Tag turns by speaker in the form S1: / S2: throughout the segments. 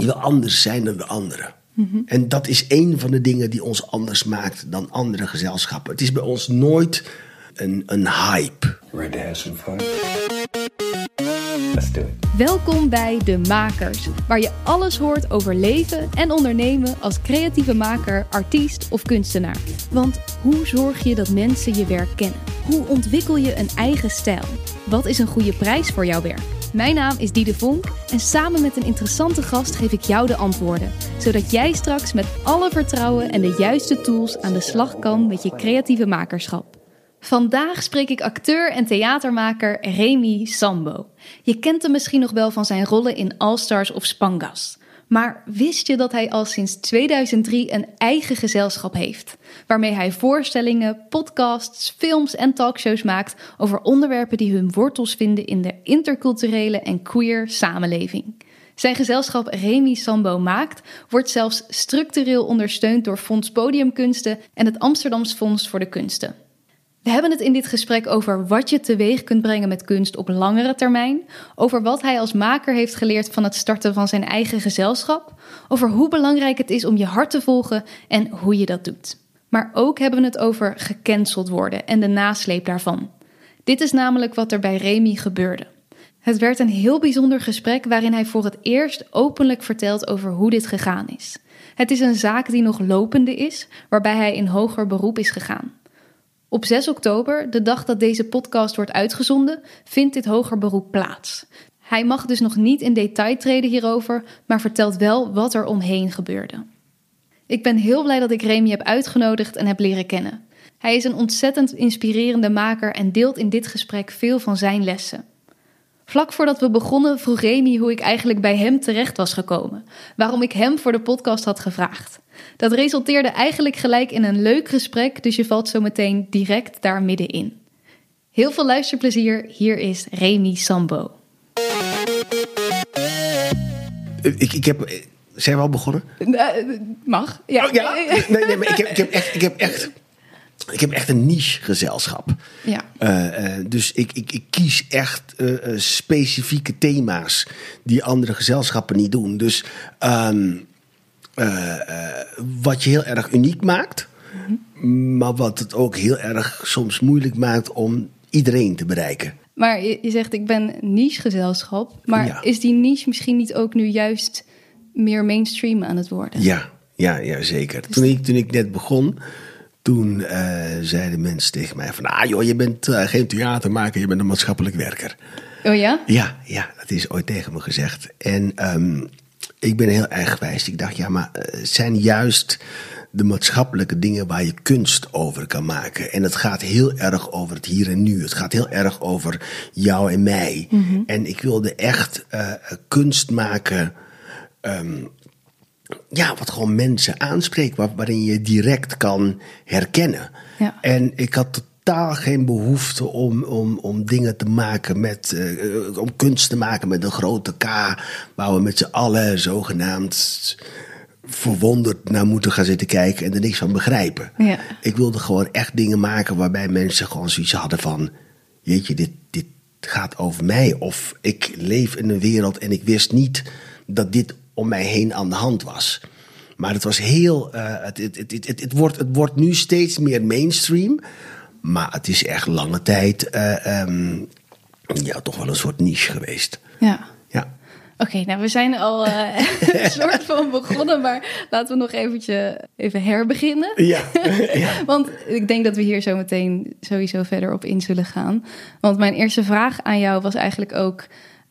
S1: je wil anders zijn dan de anderen. En dat is een van de dingen die ons anders maakt dan andere gezelschappen. Het is bij ons nooit een, een hype.
S2: Ready to have some fun? Let's do it.
S3: Welkom bij De Makers, waar je alles hoort over leven en ondernemen als creatieve maker, artiest of kunstenaar. Want hoe zorg je dat mensen je werk kennen? Hoe ontwikkel je een eigen stijl? Wat is een goede prijs voor jouw werk? Mijn naam is Diede Vonk en samen met een interessante gast geef ik jou de antwoorden, zodat jij straks met alle vertrouwen en de juiste tools aan de slag kan met je creatieve makerschap. Vandaag spreek ik acteur en theatermaker Remy Sambo. Je kent hem misschien nog wel van zijn rollen in All Stars of Spangas. Maar wist je dat hij al sinds 2003 een eigen gezelschap heeft? Waarmee hij voorstellingen, podcasts, films en talkshows maakt over onderwerpen die hun wortels vinden in de interculturele en queer samenleving. Zijn gezelschap Remy Sambo Maakt wordt zelfs structureel ondersteund door Fonds Podiumkunsten en het Amsterdams Fonds voor de Kunsten. We hebben het in dit gesprek over wat je teweeg kunt brengen met kunst op langere termijn, over wat hij als maker heeft geleerd van het starten van zijn eigen gezelschap, over hoe belangrijk het is om je hart te volgen en hoe je dat doet. Maar ook hebben we het over gecanceld worden en de nasleep daarvan. Dit is namelijk wat er bij Remy gebeurde. Het werd een heel bijzonder gesprek waarin hij voor het eerst openlijk vertelt over hoe dit gegaan is. Het is een zaak die nog lopende is, waarbij hij in hoger beroep is gegaan. Op 6 oktober, de dag dat deze podcast wordt uitgezonden, vindt dit hoger beroep plaats. Hij mag dus nog niet in detail treden hierover, maar vertelt wel wat er omheen gebeurde. Ik ben heel blij dat ik Remy heb uitgenodigd en heb leren kennen. Hij is een ontzettend inspirerende maker en deelt in dit gesprek veel van zijn lessen. Vlak voordat we begonnen vroeg Remy hoe ik eigenlijk bij hem terecht was gekomen, waarom ik hem voor de podcast had gevraagd. Dat resulteerde eigenlijk gelijk in een leuk gesprek, dus je valt zo meteen direct daar middenin. Heel veel luisterplezier, hier is Remy Sambo.
S1: Ik, ik heb, zijn we al begonnen?
S3: mag, ja.
S1: Oh, ja? Nee, nee, maar ik heb, ik heb echt, ik heb echt, ik heb echt een niche gezelschap.
S3: Ja.
S1: Uh, uh, dus ik, ik, ik kies echt uh, specifieke thema's die andere gezelschappen niet doen. Dus um, wat je heel erg uniek maakt, maar wat het ook heel erg soms moeilijk maakt om iedereen te bereiken.
S3: Maar je, je zegt ik ben niche gezelschap, maar ja. is die niche misschien niet ook nu juist meer mainstream aan het worden?
S1: Ja, ja, ja zeker. Toen ik, toen ik net begon, toen uh, zeiden mensen tegen mij van... ah joh, je bent uh, geen theatermaker, je bent een maatschappelijk werker.
S3: Oh ja?
S1: Ja, ja dat is ooit tegen me gezegd. En um, ik ben heel erg geweest. Ik dacht, ja, maar uh, het zijn juist de maatschappelijke dingen waar je kunst over kan maken. En het gaat heel erg over het hier en nu. Het gaat heel erg over jou en mij. Mm -hmm. En ik wilde echt kunst maken... Um, ja, wat gewoon mensen aanspreekt, waar, waarin je direct kan herkennen.
S3: Ja.
S1: En ik had totaal geen behoefte om, om, om dingen te maken met, uh, om kunst te maken met een grote K, waar we met z'n allen zogenaamd verwonderd naar moeten gaan zitten kijken en er niks van begrijpen.
S3: Ja.
S1: Ik wilde gewoon echt dingen maken waarbij mensen gewoon zoiets hadden van, jeetje, dit, dit gaat over mij. Of ik leef in een wereld en ik wist niet dat dit om mij heen aan de hand was. Maar het was heel. Uh, het, het, het, het, het, wordt, het wordt nu steeds meer mainstream. Maar het is echt lange tijd. Uh, um, ja, toch wel een soort niche geweest.
S3: Ja.
S1: Ja.
S3: Oké, okay, nou we zijn al uh, een soort van begonnen, maar laten we nog eventje, even herbeginnen.
S1: Ja. ja.
S3: Want ik denk dat we hier zo meteen sowieso verder op in zullen gaan. Want mijn eerste vraag aan jou was eigenlijk ook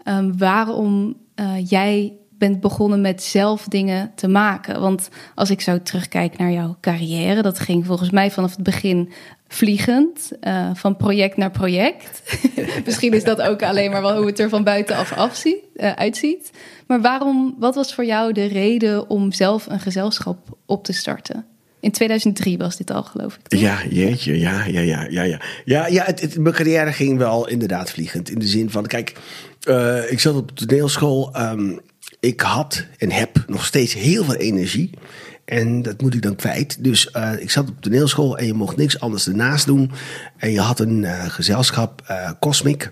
S3: um, waarom uh, jij bent begonnen met zelf dingen te maken. Want als ik zo terugkijk naar jouw carrière, dat ging volgens mij vanaf het begin vliegend, uh, van project naar project. Misschien is dat ook alleen maar wel hoe het er van buitenaf afziet, uh, uitziet. Maar waarom, wat was voor jou de reden om zelf een gezelschap op te starten? In 2003 was dit al, geloof ik.
S1: Ja, jeetje, ja, ja, ja, ja, ja. Ja, ja het, mijn carrière ging wel inderdaad vliegend. In de zin van, kijk, uh, ik zat op de toneelschool. Um, ik had en heb nog steeds heel veel energie. En dat moet ik dan kwijt. Dus uh, ik zat op toneelschool en je mocht niks anders ernaast doen. En je had een uh, gezelschap, uh, Cosmic.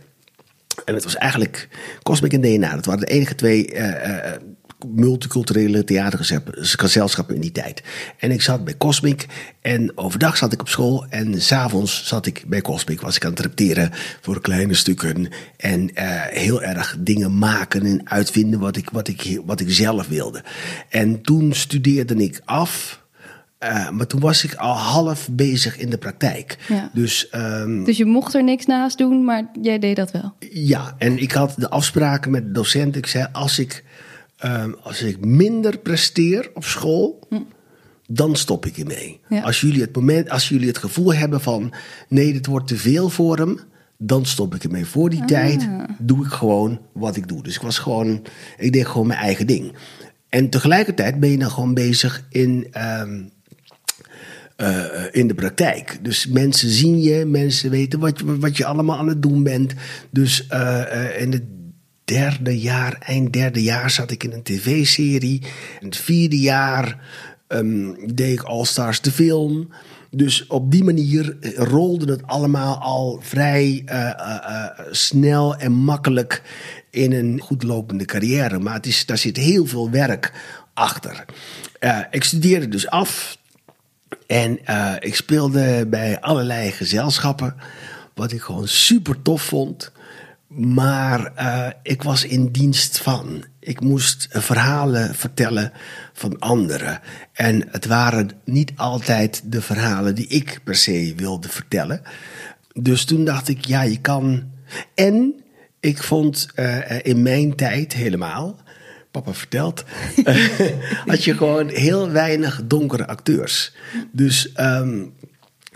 S1: En het was eigenlijk Cosmic en DNA. Dat waren de enige twee multiculturele theatergezelschappen in die tijd. En ik zat bij Cosmic en overdag zat ik op school en s'avonds zat ik bij Cosmic. Was ik aan het repeteren voor kleine stukken en uh, heel erg dingen maken en uitvinden wat ik, wat, ik, wat ik zelf wilde. En toen studeerde ik af uh, maar toen was ik al half bezig in de praktijk.
S3: Ja.
S1: Dus, um,
S3: dus je mocht er niks naast doen, maar jij deed dat wel?
S1: Ja, en ik had de afspraken met de docent. Ik zei, als ik, um, als ik minder presteer op school... Hm. Dan stop ik ermee.
S3: Ja.
S1: Als, jullie het moment, als jullie het gevoel hebben van nee, dit wordt te veel voor hem, dan stop ik ermee. Voor die
S3: Ah.
S1: tijd doe ik gewoon wat ik doe. Dus ik was gewoon, ik deed gewoon mijn eigen ding. En tegelijkertijd ben je dan gewoon bezig in, um, uh, in de praktijk. Dus mensen zien je, mensen weten wat je, wat je allemaal aan het doen bent. Dus uh, in het derde jaar, eind derde jaar, zat ik in een tv-serie. In het vierde jaar um, deed ik All Stars de film. Dus op die manier rolde het allemaal al vrij uh, snel en makkelijk in een goed lopende carrière. Maar het is, daar zit heel veel werk achter. ik studeerde dus af en ik speelde bij allerlei gezelschappen, wat ik gewoon super tof vond. Maar uh, ik was in dienst van. Ik moest verhalen vertellen van anderen. En het waren niet altijd de verhalen die ik per se wilde vertellen. Dus toen dacht ik, ja, je kan. En ik vond uh, in mijn tijd helemaal papa vertelt, had je gewoon heel weinig donkere acteurs. Dus um,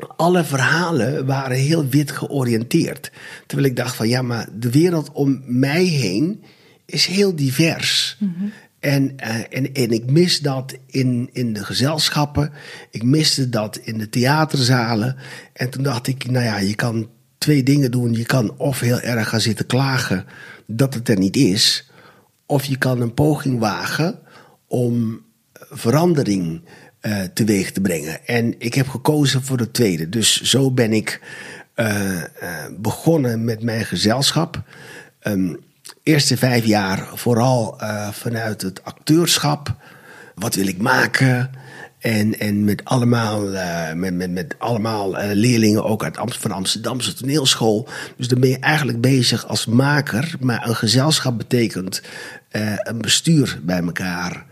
S1: alle verhalen waren heel wit georiënteerd. Terwijl ik dacht van ja, maar de wereld om mij heen is heel divers.
S3: Mhm.
S1: En, uh, en, en ik mis dat in, in de gezelschappen. Ik miste dat in de theaterzalen. En toen dacht ik, nou ja, je kan twee dingen doen. Je kan of heel erg gaan zitten klagen dat het er niet is. Of je kan een poging wagen om verandering uh, teweeg te brengen. En ik heb gekozen voor het tweede. Dus zo ben ik uh, uh, begonnen met mijn gezelschap. Um, eerste vijf jaar vooral vanuit het acteurschap. Wat wil ik maken? En, en met allemaal, met, met, met allemaal leerlingen ook uit Amst van Amsterdamse toneelschool. Dus dan ben je eigenlijk bezig als maker. Maar een gezelschap betekent een bestuur bij elkaar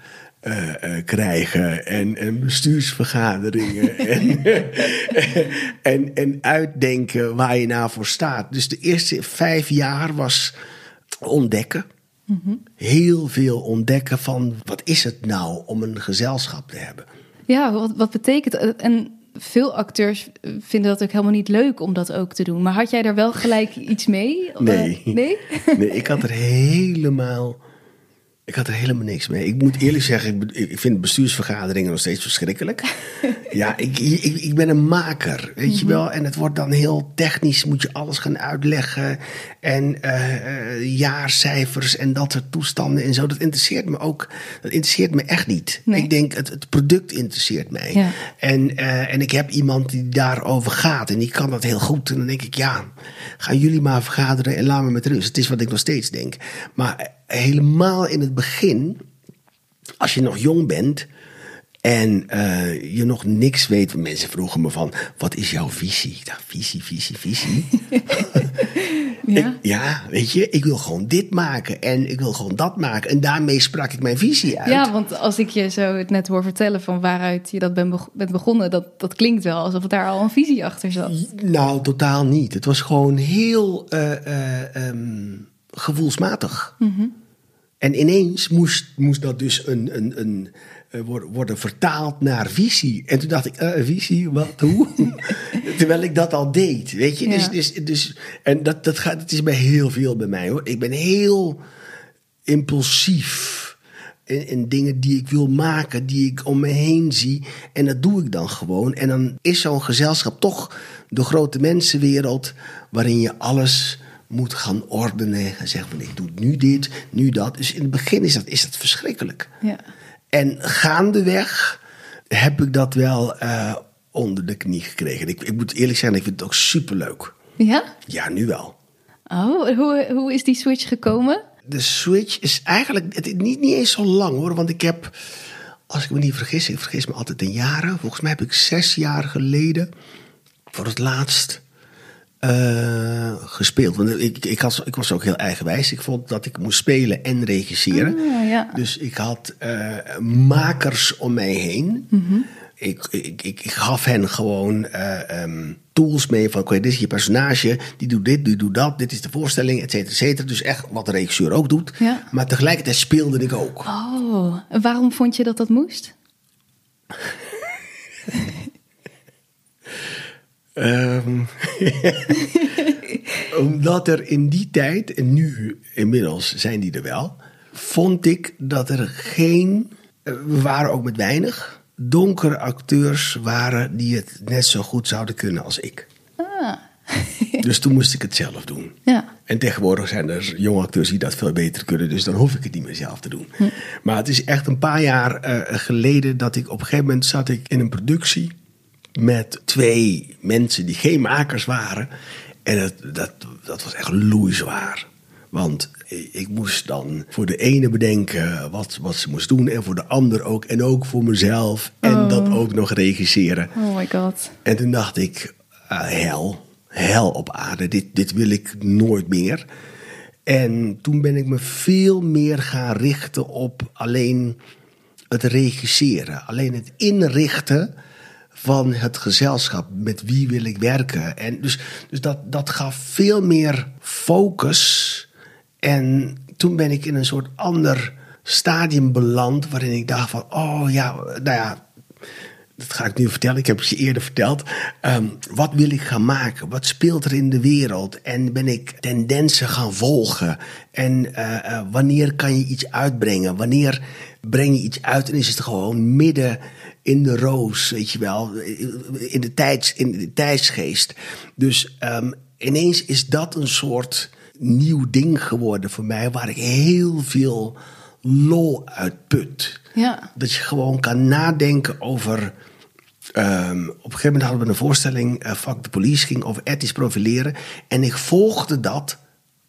S1: krijgen. En, en bestuursvergaderingen. en, en, en uitdenken waar je nou voor staat. Dus de eerste vijf jaar was ontdekken.
S3: Mm-hmm.
S1: Heel veel ontdekken van wat is het nou om een gezelschap te hebben.
S3: Ja, wat, wat betekent En veel acteurs vinden dat ook helemaal niet leuk om dat ook te doen. Maar had jij daar wel gelijk iets mee?
S1: Nee.
S3: Nee?
S1: nee, ik had er helemaal. Ik had er helemaal niks mee. Ik moet eerlijk zeggen, ik vind bestuursvergaderingen nog steeds verschrikkelijk. ja, ik, ik, ik ben een maker, weet je wel. En het wordt dan heel technisch, moet je alles gaan uitleggen. En uh, uh, jaarcijfers en dat soort toestanden en zo. Dat interesseert me ook. Dat interesseert me echt niet.
S3: Nee.
S1: Ik denk, het, het product interesseert mij.
S3: Ja.
S1: En, uh, en ik heb iemand die daarover gaat. En die kan dat heel goed. En dan denk ik, ja, gaan jullie maar vergaderen en laat me met rust. Het is wat ik nog steeds denk. Maar helemaal in het begin, als je nog jong bent en uh, je nog niks weet. Mensen vroegen me van, wat is jouw visie? Ik dacht, visie, visie, visie.
S3: ja.
S1: Ik, ja, weet je, ik wil gewoon dit maken en ik wil gewoon dat maken. En daarmee sprak ik mijn visie uit.
S3: Ja, want als ik je zo het net hoor vertellen van waaruit je dat bent begonnen, dat, dat klinkt wel alsof daar al een visie achter zat.
S1: Nou, totaal niet. Het was gewoon heel uh, uh, um, gevoelsmatig.
S3: Mm-hmm.
S1: En ineens moest, moest dat dus een, een, een, uh, worden, vertaald naar visie. En toen dacht ik, uh, visie, wat, hoe? Terwijl ik dat al deed, weet je.
S3: Ja.
S1: Dus, dus, dus, en dat, dat, gaat, dat is bij heel veel bij mij, hoor. Ik ben heel impulsief in, in dingen die ik wil maken, die ik om me heen zie. En dat doe ik dan gewoon. En dan is zo'n gezelschap toch de grote mensenwereld... waarin je alles moet gaan ordenen en zeggen van ik doe nu dit, nu dat. Dus in het begin is dat, is dat verschrikkelijk.
S3: Ja.
S1: En gaandeweg heb ik dat wel uh, onder de knie gekregen. Ik, ik, moet eerlijk zeggen, ik vind het ook superleuk.
S3: Ja?
S1: Ja, nu wel.
S3: Oh, hoe, hoe is die switch gekomen?
S1: de switch is eigenlijk het niet, niet eens zo lang hoor. Want ik heb, als ik me niet vergis, ik vergis me altijd in jaren. Volgens mij heb ik zes jaar geleden voor het laatst eh, gespeeld. Want ik, ik, had, ik was ook heel eigenwijs. Ik vond dat ik moest spelen en regisseren.
S3: Ah, ja.
S1: Dus ik had eh, makers om mij heen. ik, ik, ik, ik gaf hen gewoon eh, ehm, tools mee van... dit is je personage, die doet dit, die doet dat... dit is de voorstelling, et cetera, et cetera. Dus echt wat de regisseur ook doet.
S3: Ja.
S1: Maar tegelijkertijd speelde ik ook.
S3: Oh, en waarom vond je dat dat moest?
S1: Ehm, omdat er in die tijd, en nu inmiddels zijn die er wel, vond ik dat er geen, eh, we waren ook met weinig, donkere acteurs waren die het net zo goed zouden kunnen als ik.
S3: Ah,
S1: Dus toen moest ik het zelf doen.
S3: ja.
S1: En tegenwoordig zijn er jonge acteurs die dat veel beter kunnen, dus dan hoef ik het niet meer zelf te doen. Maar het is echt een paar jaar eh, geleden dat ik op een gegeven moment zat ik in een productie met twee mensen die geen makers waren. En dat, dat, dat was echt loeizwaar. Want ik moest dan voor de ene bedenken wat, wat ze moest doen en voor de ander ook. En ook voor mezelf en dat ook nog regisseren.
S3: Oh my god.
S1: En toen dacht ik, ah, hel, hel op aarde, dit, dit wil ik nooit meer. En toen ben ik me veel meer gaan richten op alleen het regisseren. Alleen het inrichten van het gezelschap. Met wie wil ik werken? En dus dus dat, dat gaf veel meer focus. En toen ben ik in een soort ander stadium beland. Waarin ik dacht van, oh ja, nou ja, dat ga ik nu vertellen. Ik heb het je eerder verteld. Ehm, wat wil ik gaan maken? Wat speelt er in de wereld? En ben ik tendensen gaan volgen? En eh, eh, wanneer kan je iets uitbrengen? Wanneer breng je iets uit en is het gewoon midden in de roos, weet je wel, in de, tijds, in de tijdsgeest. Dus ehm, ineens is dat een soort nieuw ding geworden voor mij, waar ik heel veel lol uit put.
S3: Ja.
S1: Dat je gewoon kan nadenken over. Ehm, op een gegeven moment hadden we een voorstelling, eh Fuck the Police, ging over ethisch profileren. En ik volgde dat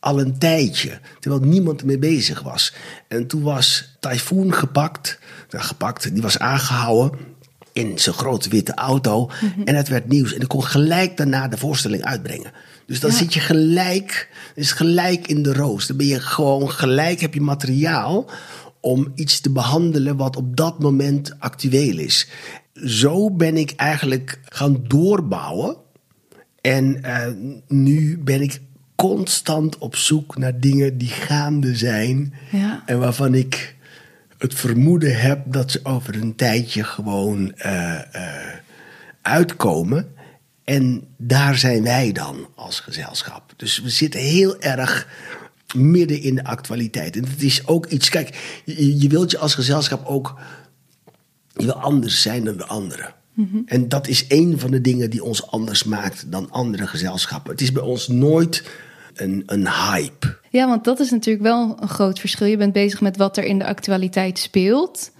S1: al een tijdje, terwijl niemand ermee bezig was. En toen was Typhoon gepakt, nou, gepakt, die was aangehouden in zijn grote witte auto. En het werd nieuws. En ik kon gelijk daarna de voorstelling uitbrengen. Dus dan
S3: Ja.
S1: zit je gelijk, is gelijk in de roos. Dan ben je gewoon gelijk, heb je materiaal om iets te behandelen wat op dat moment actueel is. Zo ben ik eigenlijk gaan doorbouwen. En eh, nu ben ik constant op zoek naar dingen die gaande zijn.
S3: Ja.
S1: En waarvan ik het vermoeden heb dat ze over een tijdje gewoon eh, eh, uitkomen. En daar zijn wij dan als gezelschap. Dus we zitten heel erg midden in de actualiteit. En het is ook iets. Kijk, je, je wilt je als gezelschap ook. Je wil anders zijn dan de anderen. En dat is een van de dingen die ons anders maakt dan andere gezelschappen. Het is bij ons nooit een, een hype.
S3: Ja, want dat is natuurlijk wel een groot verschil. Je bent bezig met wat er in de actualiteit speelt.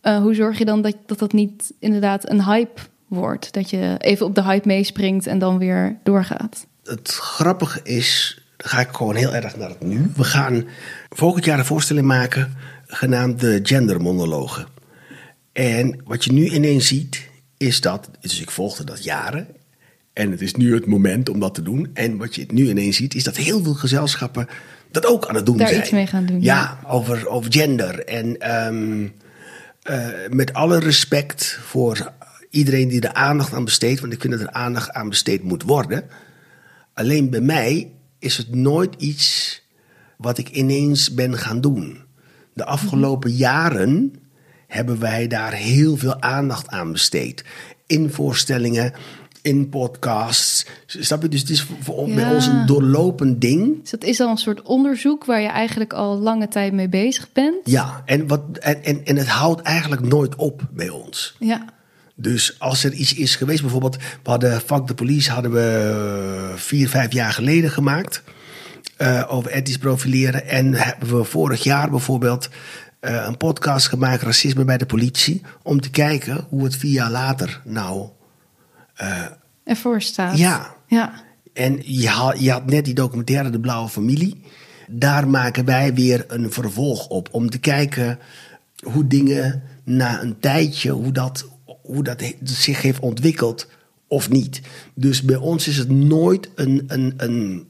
S3: Eh, hoe zorg je dan dat, dat dat niet inderdaad een hype wordt? Dat je even op de hype meespringt en dan weer doorgaat.
S1: het grappige is, dan ga ik gewoon heel erg naar het nu. We gaan volgend jaar een voorstelling maken genaamd de gendermonologen. En wat je nu ineens ziet, is dat, dus ik volgde dat jaren. En het is nu het moment om dat te doen. En wat je nu ineens ziet, is dat heel veel gezelschappen dat ook aan het doen
S3: Daar
S1: zijn.
S3: iets mee gaan doen,
S1: Ja, Over, over gender. En ehm, eh, met alle respect voor iedereen die er aandacht aan besteedt, want ik vind dat er aandacht aan besteed moet worden. Alleen bij mij is het nooit iets wat ik ineens ben gaan doen. De afgelopen jaren hebben wij daar heel veel aandacht aan besteed. In voorstellingen, in podcasts. Snap je? Dus het is voor
S3: Ja.
S1: bij ons een doorlopend ding.
S3: Dus dat is al een soort onderzoek waar je eigenlijk al lange tijd mee bezig bent.
S1: Ja, en, wat, en, en, en het houdt eigenlijk nooit op bij ons.
S3: Ja.
S1: Dus als er iets is geweest, bijvoorbeeld, we hadden Fuck the Police hadden we eh, vier, vijf jaar geleden gemaakt. eh, over ethisch profileren. En hebben we vorig jaar bijvoorbeeld eh, een podcast gemaakt, Racisme bij de politie. Om te kijken hoe het vier jaar later nou.
S3: Ervoor staat.
S1: Ja.
S3: Ja.
S1: En je had, je had net die documentaire De Blauwe Familie. daar maken wij weer een vervolg op. Om te kijken hoe dingen na een tijdje, hoe dat, hoe dat zich heeft ontwikkeld of niet. Dus bij ons is het nooit een, een, een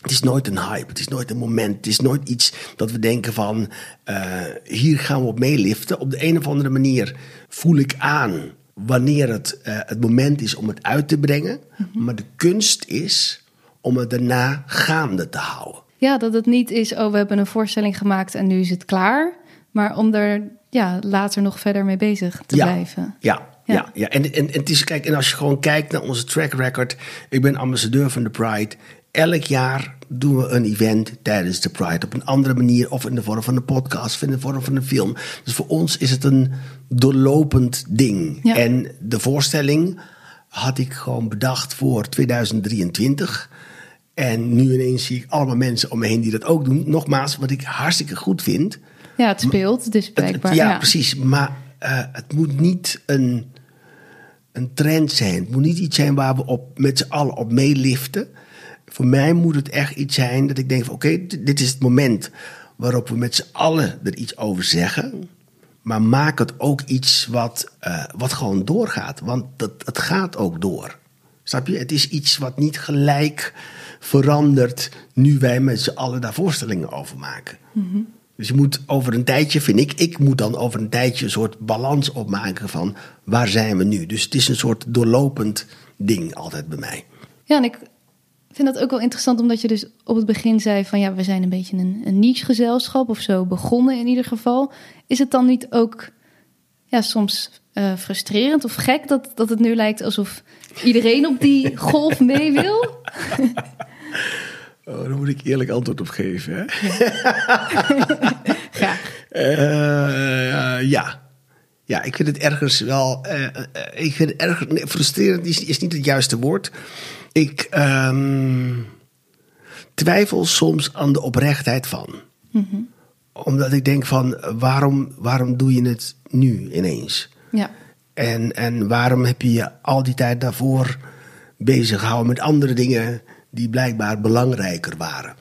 S1: het is nooit een hype, het is nooit een moment, het is nooit iets dat we denken van uh, hier gaan we op meeliften. Op de een of andere manier voel ik aan wanneer het uh, het moment is om het uit te brengen. Mm-hmm. Maar de kunst is om het daarna gaande te houden.
S3: Ja, dat het niet is, oh we hebben een voorstelling gemaakt en nu is het klaar. Maar om er ja, later nog verder mee bezig te
S1: ja,
S3: blijven.
S1: Ja, ja, ja. En, en, en, het is, kijk, en als je gewoon kijkt naar onze track record. Ik ben ambassadeur van de Pride. Elk jaar doen we een event tijdens de Pride. Op een andere manier, of in de vorm van een podcast, of in de vorm van een film. Dus voor ons is het een doorlopend ding.
S3: Ja.
S1: En de voorstelling had ik gewoon bedacht voor 2023. En nu ineens zie ik allemaal mensen om me heen die dat ook doen. Nogmaals, wat ik hartstikke goed vind.
S3: Ja, het speelt dus blijkbaar.
S1: ja,
S3: ja,
S1: precies. Maar uh, het moet niet een, een trend zijn. Het moet niet iets zijn waar we op, met z'n allen op meeliften. Voor mij moet het echt iets zijn dat ik denk van... oké, dit is het moment waarop we met z'n allen er iets over zeggen. Maar maak het ook iets wat, uh, wat gewoon doorgaat. Want dat, het gaat ook door. Snap je? Het is iets wat niet gelijk verandert... nu wij met z'n allen daar voorstellingen over maken.
S3: Mm-hmm.
S1: Dus je moet over een tijdje, vind ik, ik moet dan over een tijdje een soort balans opmaken van waar zijn we nu. Dus het is een soort doorlopend ding altijd bij mij.
S3: Ja, en ik vind dat ook wel interessant, omdat je dus op het begin zei van ja, we zijn een beetje een, een niche gezelschap of zo begonnen in ieder geval. Is het dan niet ook ja, soms uh, frustrerend of gek dat, dat het nu lijkt alsof iedereen op die golf mee wil?
S1: Oh, daar moet ik eerlijk antwoord op geven. Hè?
S3: Graag.
S1: Uh, ja. Ja, ik vind het ergens wel. Uh, ik vind het erg nee, frustrerend is, is niet het juiste woord. Ik um, twijfel soms aan de oprechtheid van.
S3: Mm-hmm.
S1: Omdat ik denk van waarom, waarom doe je het nu ineens?
S3: Ja.
S1: En, en waarom heb je je al die tijd daarvoor bezig gehouden met andere dingen die blijkbaar belangrijker waren.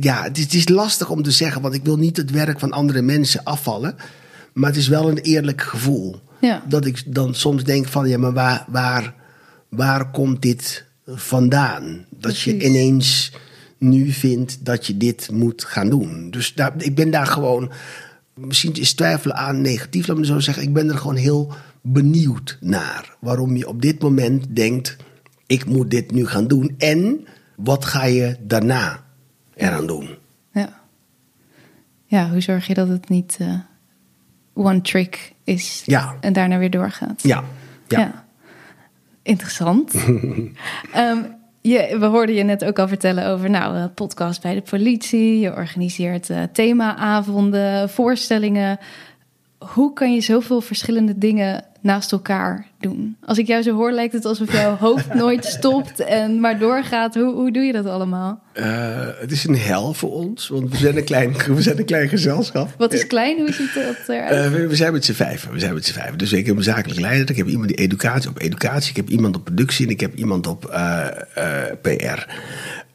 S1: Ja, het is, het is, lastig om te zeggen, want ik wil niet het werk van andere mensen afvallen. Maar het is wel een eerlijk gevoel.
S3: Ja.
S1: Dat ik dan soms denk van, ja, maar waar, waar, waar komt dit vandaan? Dat
S3: Precies.
S1: je ineens nu vindt dat je dit moet gaan doen. Dus daar, ik ben daar gewoon, misschien is twijfelen aan negatief, laat me zo zeggen. Ik ben er gewoon heel benieuwd naar. Waarom je op dit moment denkt, ik moet dit nu gaan doen. En wat ga je daarna eraan doen?
S3: Ja. Ja, hoe zorg je dat het niet uh, one trick is
S1: ja.
S3: en daarna weer doorgaat?
S1: Ja. Ja.
S3: ja. Interessant. um, je, we hoorden je net ook al vertellen over nou, een podcast bij de politie. Je organiseert uh, themaavonden, voorstellingen. Hoe kan je zoveel verschillende dingen naast elkaar doen? Als ik jou zo hoor, lijkt het alsof jouw hoofd nooit stopt en maar doorgaat. Hoe, hoe doe je dat allemaal?
S1: Uh, het is een hel voor ons, want we zijn een klein, we zijn een klein gezelschap.
S3: Wat is klein? Hoe ziet dat eruit?
S1: Uh, we, we, zijn met z'n vijven. We zijn met z'n vijven. Dus ik heb een zakelijk leider, ik heb iemand die educatie op educatie, ik heb iemand op productie en ik heb iemand op uh, PR.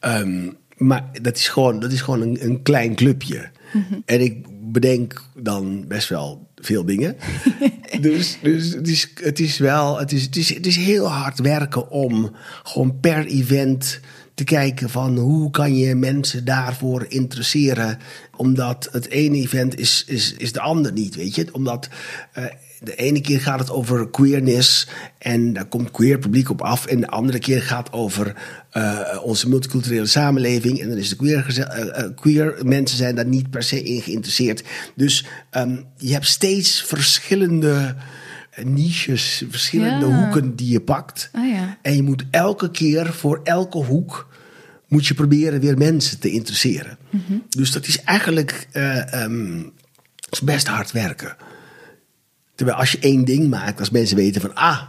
S1: Um, maar dat is gewoon, dat is gewoon een, een klein clubje.
S3: Mm-hmm.
S1: En ik bedenk dan best wel veel dingen. dus dus het, is, het is wel, het is, het, is, het is heel hard werken om gewoon per event te kijken van hoe kan je mensen daarvoor interesseren. Omdat het ene event is, is, is de ander niet, weet je. Omdat uh, de ene keer gaat het over queerness en daar komt queer publiek op af. En de andere keer gaat over uh, onze multiculturele samenleving. En dan is de queer, uh, queer mensen zijn daar niet per se in geïnteresseerd. Dus um, je hebt steeds verschillende niches, verschillende
S3: Ja.
S1: hoeken die je pakt.
S3: Ah ja.
S1: En je moet elke keer voor elke hoek moet je proberen weer mensen te interesseren. Dus dat is eigenlijk uh, um, is best hard werken. Terwijl als je één ding maakt, als mensen weten van ah,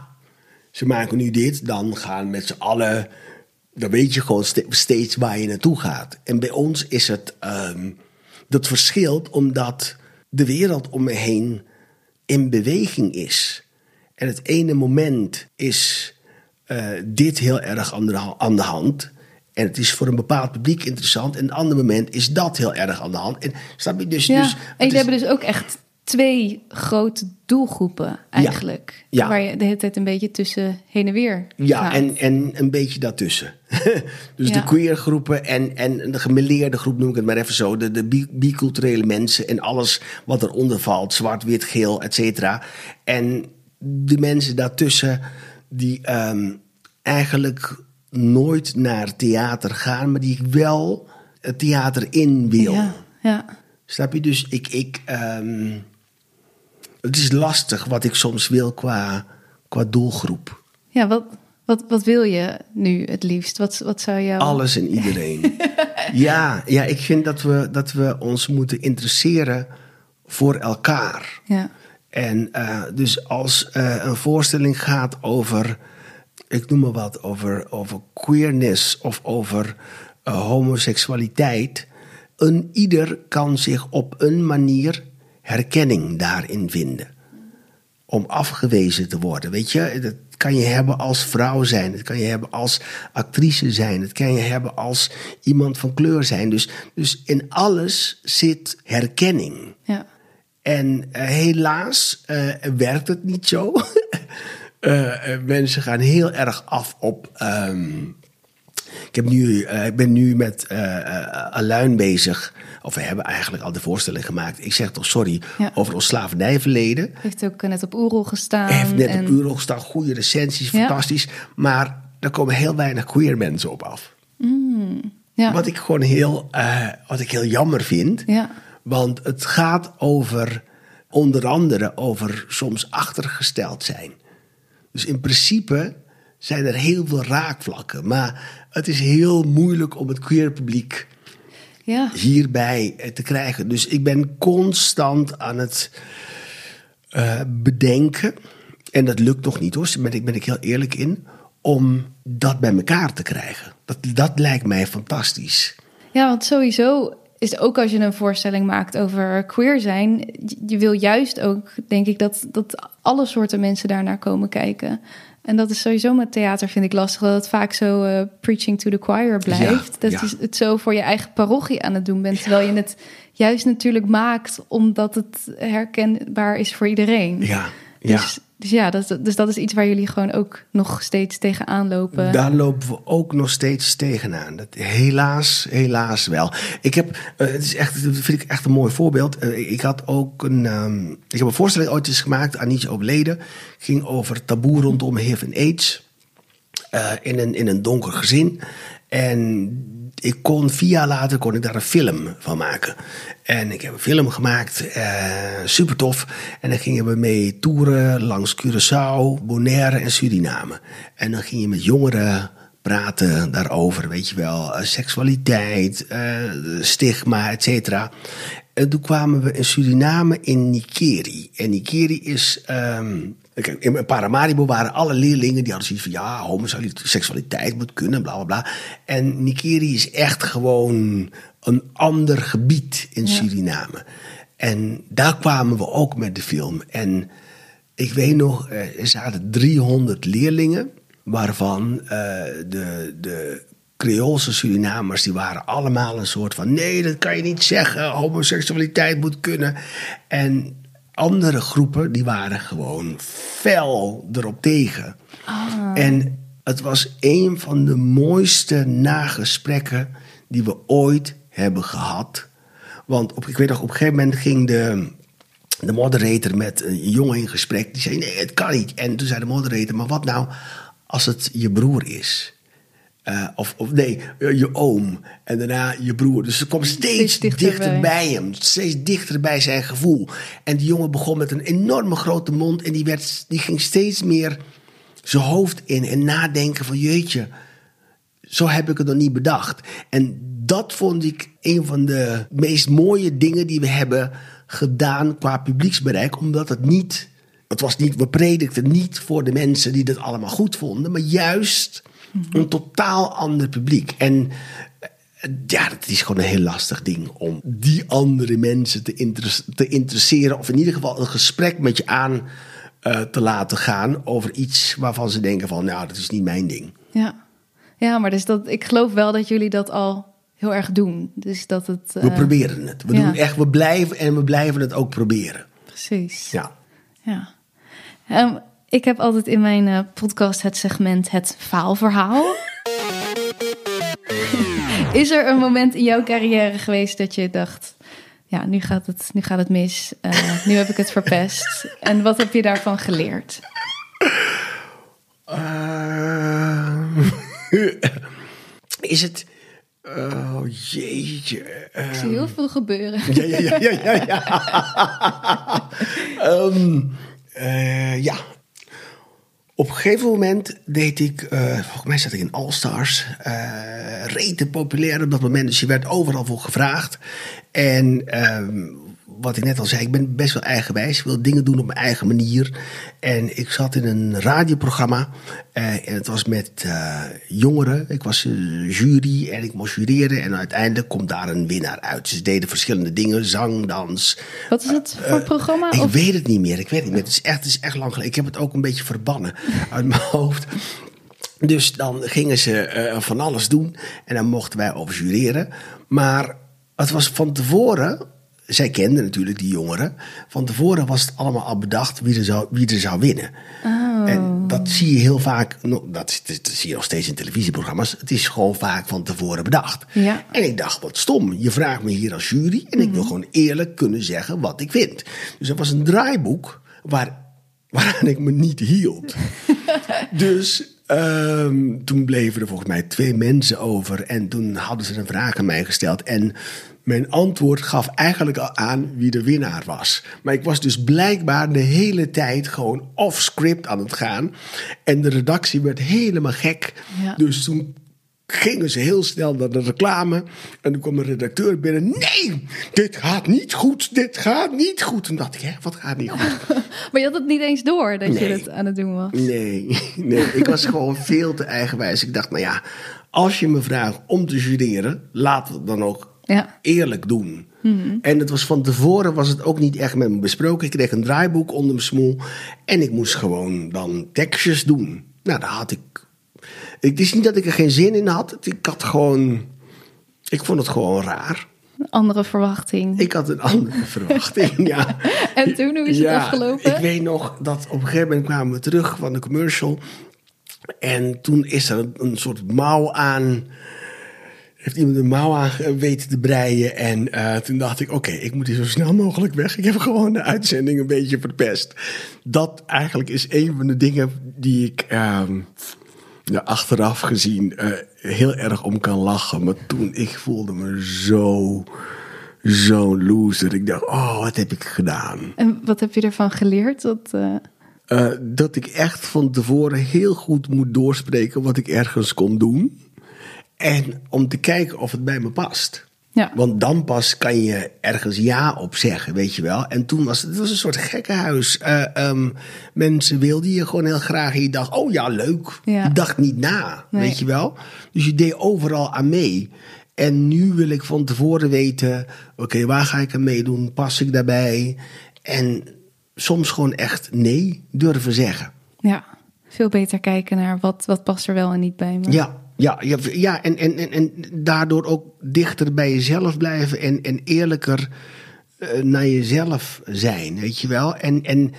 S1: ze maken nu dit, dan gaan met z'n allen, dan weet je gewoon ste steeds waar je naartoe gaat. En bij ons is het, um, dat verschilt omdat de wereld om me heen in beweging is. En het ene moment is uh, dit heel erg aan de, aan de hand. En het is voor een bepaald publiek interessant. En een ander moment is dat heel erg aan de hand. En snap je dus.
S3: Ja,
S1: dus
S3: en jullie hebben dus ook echt twee grote doelgroepen eigenlijk.
S1: Ja.
S3: Waar je de hele tijd een beetje tussen heen en weer
S1: Ja,
S3: gaat.
S1: en, en een beetje daartussen. dus
S3: Ja.
S1: de queer groepen en, en de gemeleerde groep, noem ik het maar even zo. De, de bi- biculturele mensen en alles wat eronder valt. Zwart, wit, geel, et cetera. En de mensen daartussen die ehm, eigenlijk nooit naar theater gaan... maar die wel het theater in wil.
S3: ja, ja.
S1: Snap je? Dus ik... ik ehm, het is lastig wat ik soms wil qua, qua doelgroep.
S3: ja wat, wat, wat wil je nu het liefst? Wat, wat zou jou...
S1: Alles en iedereen. ja, ja, ik vind dat we, dat we ons moeten interesseren voor elkaar.
S3: Ja,
S1: En eh, dus als eh, een voorstelling gaat over, ik noem maar wat, over, over queerness of over eh, homoseksualiteit. Een ieder kan zich op een manier herkenning daarin vinden. Om afgewezen te worden. Weet je, dat kan je hebben als vrouw zijn. Dat kan je hebben als actrice zijn. Dat kan je hebben als iemand van kleur zijn. Dus, dus in alles zit herkenning.
S3: ja.
S1: En eh, helaas eh, werkt het niet zo. Eh, mensen gaan heel erg af op. ehm, ik, heb nu, eh, ik ben nu met eh eh, Aluin bezig. Of we hebben eigenlijk al de voorstelling gemaakt. Ik zeg toch sorry
S3: Ja.
S1: over ons slavernijverleden.
S3: Heeft ook net op Oerol gestaan.
S1: Hij heeft net
S3: en-
S1: op Euro gestaan, goede recensies,
S3: Ja.
S1: fantastisch. Maar er komen heel weinig queer mensen op af.
S3: ja.
S1: Wat ik gewoon heel, wat ik heel jammer vind.
S3: Ja.
S1: Want het gaat over, onder andere over soms achtergesteld zijn. Dus in principe zijn er heel veel raakvlakken. Maar het is heel moeilijk om het queer publiek
S3: ja.
S1: hierbij eh, te krijgen. Dus ik ben constant aan het eh, bedenken. En dat lukt nog niet hoor, daar ben ik, ben ik heel eerlijk in. Om dat bij elkaar te krijgen. Dat, dat lijkt mij fantastisch.
S3: Ja, want sowieso is ook als je een voorstelling maakt over queer zijn, je- je wil juist ook, denk ik, dat, dat alle soorten mensen daarnaar komen kijken. En dat is sowieso met theater, vind ik lastig, dat het vaak zo eh, preaching to the choir blijft.
S1: Ja,
S3: dat
S1: ja.
S3: je het zo voor je eigen parochie aan het doen bent, terwijl je het juist natuurlijk maakt omdat het herkenbaar is voor iedereen.
S1: Ja, ja.
S3: Dus, dus ja, dat, dus dat is iets waar jullie gewoon ook nog steeds tegenaan lopen.
S1: Daar lopen we ook nog steeds tegenaan. Dat, helaas, helaas wel. Ik heb, eh, het is echt, dat vind ik echt een mooi voorbeeld. Eh, ik had ook een, ehm, ik heb een voorstelling ooit eens gemaakt, Anietje overleden. Ging over taboe rondom HIV en AIDS. eh, in, een, in een donker gezin. En ik kon vier jaar later kon ik daar een film van maken. En ik heb een film gemaakt, eh, super tof. En dan gingen we mee toeren langs Curaçao, Bonaire en Suriname. En dan ging je met jongeren praten daarover, weet je wel. eh, seksualiteit, eh, stigma, et cetera. En toen kwamen we in Suriname in Nikeri. En Nikeri is... ehm, in Paramaribo waren alle leerlingen die hadden zoiets van ja, homoseksualiteit moet kunnen, bla bla bla. En Nikeri is echt gewoon een ander gebied in Suriname. En daar kwamen we ook met de film. En ik weet nog, eh, er zaten 300 leerlingen, waarvan eh, de, de Creoolse Surinamers, die waren allemaal een soort van: nee, dat kan je niet zeggen, homoseksualiteit moet kunnen. En andere groepen, die waren gewoon fel erop tegen. En het was een van de mooiste nagesprekken die we ooit hebben gehad. Want op, ik weet nog, op een gegeven moment ging de, de moderator met een jongen in gesprek. Die zei, nee, het kan niet. En toen zei de moderator, maar wat nou als het je broer is? Eh, of, of nee, eh, je oom. En daarna je broer. Dus ze kwam steeds,
S3: Steeds
S1: dichter, bij hem. Steeds dichter bij zijn gevoel. En die jongen begon met een enorme grote mond. En die, werd, die ging steeds meer zijn hoofd in. En nadenken van jeetje, zo heb ik het nog niet bedacht. En dat vond ik een van de meest mooie dingen die we hebben gedaan qua publieksbereik. Omdat het niet, het was niet, we predikten niet voor de mensen die dat allemaal goed vonden. Maar juist een totaal ander publiek. En ja, het is gewoon een heel lastig ding om die andere mensen te, te interesseren. Of in ieder geval een gesprek met je aan eh, te laten gaan over iets waarvan ze denken van, nou, dat is niet mijn ding.
S3: Ja. Ja, maar dus dat, ik geloof wel dat jullie dat al heel erg doen. Dus dat het.
S1: We
S3: eh,
S1: proberen het. We
S3: ja.
S1: doen echt, we blijven en we blijven het ook proberen.
S3: Precies.
S1: Ja.
S3: Ja. Ehm, ik heb altijd in mijn eh, podcast het segment het faalverhaal. Is er een moment in jouw carrière geweest dat je dacht... ja, nu gaat het, nu gaat het mis, eh, nu heb ik het verpest. En wat heb je daarvan geleerd?
S1: Eh, is het. Oh jeetje. eh,
S3: Ik zie heel veel gebeuren.
S1: Ja, ja, ja, ja, ja. ja. Ehm, eh, ja. Op een gegeven moment deed ik, eh, volgens mij zat ik in All Stars, eh rete populair op dat moment. Dus je werd overal voor gevraagd. En ehm, wat ik net al zei, ik ben best wel eigenwijs. Ik wil dingen doen op mijn eigen manier. En ik zat in een radioprogramma. eh, en het was met eh, jongeren. Ik was eh, jury en ik moest jureren. En uiteindelijk komt daar een winnaar uit. Ze deden verschillende dingen. Zang, dans.
S3: Wat is het voor programma?
S1: Ik
S3: Of-
S1: weet het niet meer. Ik weet het niet meer. Het is echt, het is echt lang geleden. Ik heb het ook een beetje verbannen uit mijn hoofd. Dus dan gingen ze van alles doen. En dan mochten wij over jureren. Maar het was van tevoren. Zij kenden natuurlijk die jongeren. Van tevoren was het allemaal al bedacht wie er zou, wie er zou winnen. En dat zie je heel vaak. Dat, dat zie je nog steeds in televisieprogramma's. Het is gewoon vaak van tevoren bedacht.
S3: Ja.
S1: En ik dacht, wat stom. Je vraagt me hier als jury. En ik wil gewoon eerlijk kunnen zeggen wat ik vind. Dus er was een draaiboek waar, waaraan ik me niet hield. dus ehm, toen bleven er volgens mij twee mensen over. En toen hadden ze een vraag aan mij gesteld. En mijn antwoord gaf eigenlijk al aan wie de winnaar was. Maar ik was dus blijkbaar de hele tijd gewoon off-script aan het gaan. En de redactie werd helemaal gek.
S3: Ja.
S1: Dus toen gingen ze heel snel naar de reclame. En toen kwam de redacteur binnen. Nee, dit gaat niet goed. Dit gaat niet goed. Toen dacht ik, hè, wat gaat niet goed?
S3: Maar je had het niet eens door dat je het aan het doen was.
S1: Nee, nee, ik was gewoon veel te eigenwijs. Ik dacht, nou ja, als je me vraagt om te jureren, laten we het dan ook
S3: Ja.
S1: eerlijk doen. En het was van tevoren was het ook niet echt met me besproken. Ik kreeg een draaiboek onder mijn smoel en ik moest gewoon dan tekstjes doen. Nou, daar had ik. Het is niet dat ik er geen zin in had. Ik had gewoon. Ik vond het gewoon raar.
S3: Een andere verwachting.
S1: Ik had een andere verwachting, ja.
S3: En toen, hoe is het afgelopen?
S1: Ik weet nog dat op een gegeven moment kwamen we terug van de commercial. En toen is er een, een soort mouw aan. Heeft iemand een mouw aan weten te breien. En eh, toen dacht ik, oké, ik moet hier zo snel mogelijk weg. Ik heb gewoon de uitzending een beetje verpest. Dat eigenlijk is een van de dingen die ik ehm, ja, achteraf gezien eh, heel erg om kan lachen. Maar toen, ik voelde me zo, zo'n loser. Ik dacht, oh, wat heb ik gedaan?
S3: En wat heb je ervan geleerd? Dat, Eh,
S1: dat ik echt van tevoren heel goed moet doorspreken wat ik ergens kon doen. En om te kijken of het bij me past.
S3: Ja.
S1: Want dan pas kan je ergens ja op zeggen, weet je wel. En toen was het, het was een soort gekkenhuis. Ehm, mensen wilden je gewoon heel graag. En je dacht, oh ja, leuk.
S3: Ja.
S1: Je dacht niet na,
S3: Nee.
S1: weet je wel. Dus je deed overal aan mee. En nu wil ik van tevoren weten, oké, waar ga ik aan meedoen? Pas ik daarbij? En soms gewoon echt nee durven zeggen.
S3: ja, veel beter kijken naar wat, wat past er wel en niet bij me.
S1: Ja, ja, ja, ja en, en, en, en daardoor ook dichter bij jezelf blijven en, en eerlijker eh, naar jezelf zijn, weet je wel. En, en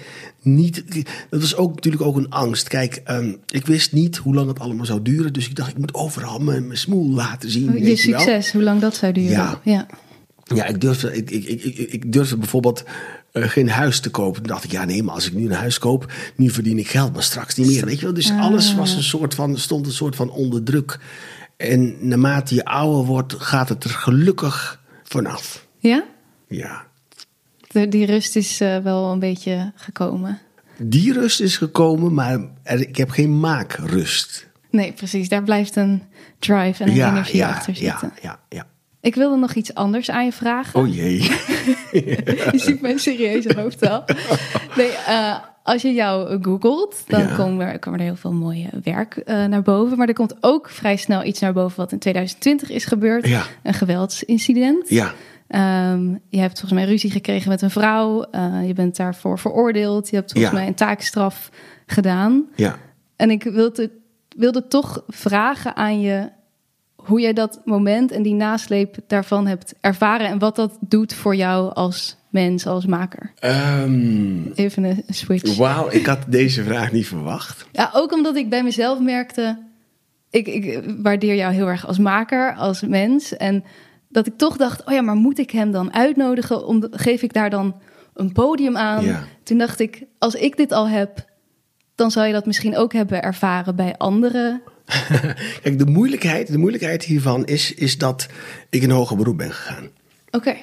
S1: niet, dat was ook natuurlijk ook een angst. Kijk, ehm, ik wist niet hoe lang het allemaal zou duren, dus ik dacht, ik moet overal mijn, mijn smoel laten zien.
S3: Je
S1: weet je wel.
S3: succes, hoe lang dat zou duren.
S1: Ja.
S3: ja.
S1: Ja, ik durfde, ik, ik, ik, ik, durfde bijvoorbeeld eh, geen huis te kopen. Toen dacht ik, ja nee, maar als ik nu een huis koop, nu verdien ik geld, maar straks niet meer. Weet je wel? Dus alles was een soort van, stond een soort van onder druk. En naarmate je ouder wordt, gaat het er gelukkig vanaf.
S3: Ja?
S1: Ja.
S3: De, die rust is eh, wel een beetje gekomen.
S1: Die rust is gekomen, maar er, ik heb geen maakrust.
S3: Nee, precies. Daar blijft een drive en een
S1: Ja,
S3: energie
S1: ja,
S3: achter zitten.
S1: ja, ja, ja.
S3: Ik wilde nog iets anders aan je vragen.
S1: Oh jee.
S3: Je ziet mijn serieuze hoofd al. Nee, eh, als je jou googelt, dan
S1: Ja.
S3: komen er, komen er heel veel mooie werk eh, naar boven. Maar er komt ook vrij snel iets naar boven wat in 2020 is gebeurd.
S1: Ja.
S3: Een geweldsincident.
S1: Ja,
S3: Ehm, je hebt volgens mij ruzie gekregen met een vrouw. Eh, je bent daarvoor veroordeeld. Je hebt volgens
S1: Ja.
S3: mij een taakstraf gedaan.
S1: ja.
S3: En ik wil het wilde toch vragen aan je hoe jij dat moment en die nasleep daarvan hebt ervaren en wat dat doet voor jou als mens, als maker.
S1: Um,
S3: Even een switch.
S1: Wauw, ik had deze vraag niet verwacht.
S3: Ja, ook omdat ik bij mezelf merkte, ik, ik waardeer jou heel erg als maker, als mens. En dat ik toch dacht, oh ja, maar moet ik hem dan uitnodigen? Om, geef ik daar dan een podium aan?
S1: Ja.
S3: Toen dacht ik, als ik dit al heb, dan zou je dat misschien ook hebben ervaren bij anderen.
S1: Kijk, de moeilijkheid, de moeilijkheid hiervan is, is dat ik in hoger beroep ben gegaan.
S3: Oké.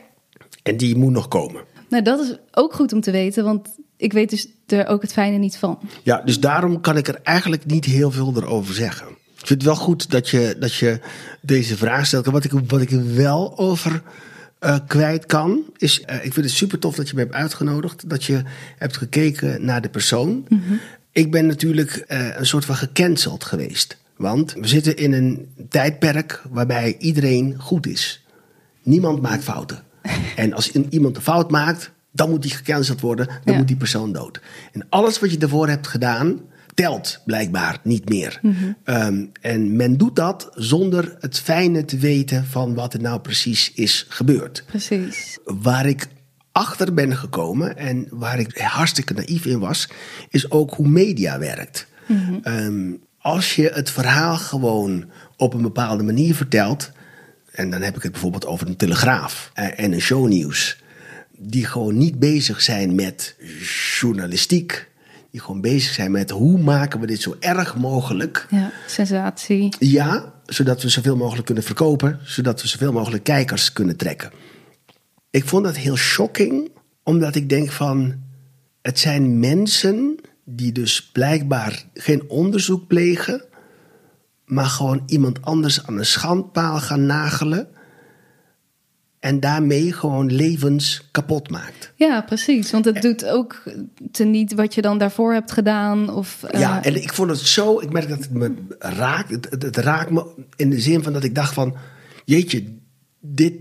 S1: En die moet nog komen.
S3: Nou, dat is ook goed om te weten, want ik weet dus er ook het fijne niet van.
S1: Ja, dus daarom kan ik er eigenlijk niet heel veel erover zeggen. Ik vind het wel goed dat je, dat je deze vraag stelt. Wat ik, wat ik er wel over uh, kwijt kan, is... Uh, ik vind het super tof dat je me hebt uitgenodigd. Dat je hebt gekeken naar de persoon. Mm -hmm. Ik ben natuurlijk uh, een soort van gecanceld geweest. Want we zitten in een tijdperk waarbij iedereen goed is. Niemand maakt fouten. En als iemand een fout maakt, dan moet die gecanceld worden. Dan ja. moet die persoon dood. En alles wat je daarvoor hebt gedaan, telt blijkbaar niet meer. Mm -hmm. um, en men doet dat zonder het fijne te weten van wat er nou precies is gebeurd.
S3: Precies.
S1: Waar ik achter ben gekomen en waar ik hartstikke naïef in was, is ook hoe media werkt. Mm -hmm. um, als je het verhaal gewoon op een bepaalde manier vertelt, en dan heb ik het bijvoorbeeld over een telegraaf en een shownieuws, die gewoon niet bezig zijn met journalistiek, die gewoon bezig zijn met hoe maken we dit zo erg mogelijk.
S3: Ja, sensatie.
S1: Ja, zodat we zoveel mogelijk kunnen verkopen, zodat we zoveel mogelijk kijkers kunnen trekken. Ik vond dat heel shocking, omdat ik denk van, het zijn mensen die dus blijkbaar geen onderzoek plegen, maar gewoon iemand anders aan een schandpaal gaan nagelen. En daarmee gewoon levens kapot maakt.
S3: Ja, precies. Want het en, doet ook teniet wat je dan daarvoor hebt gedaan. Of,
S1: uh... Ja, en ik vond het zo. Ik merk dat het me raakt. Het, het, het raakt me in de zin van dat ik dacht van. Jeetje, dit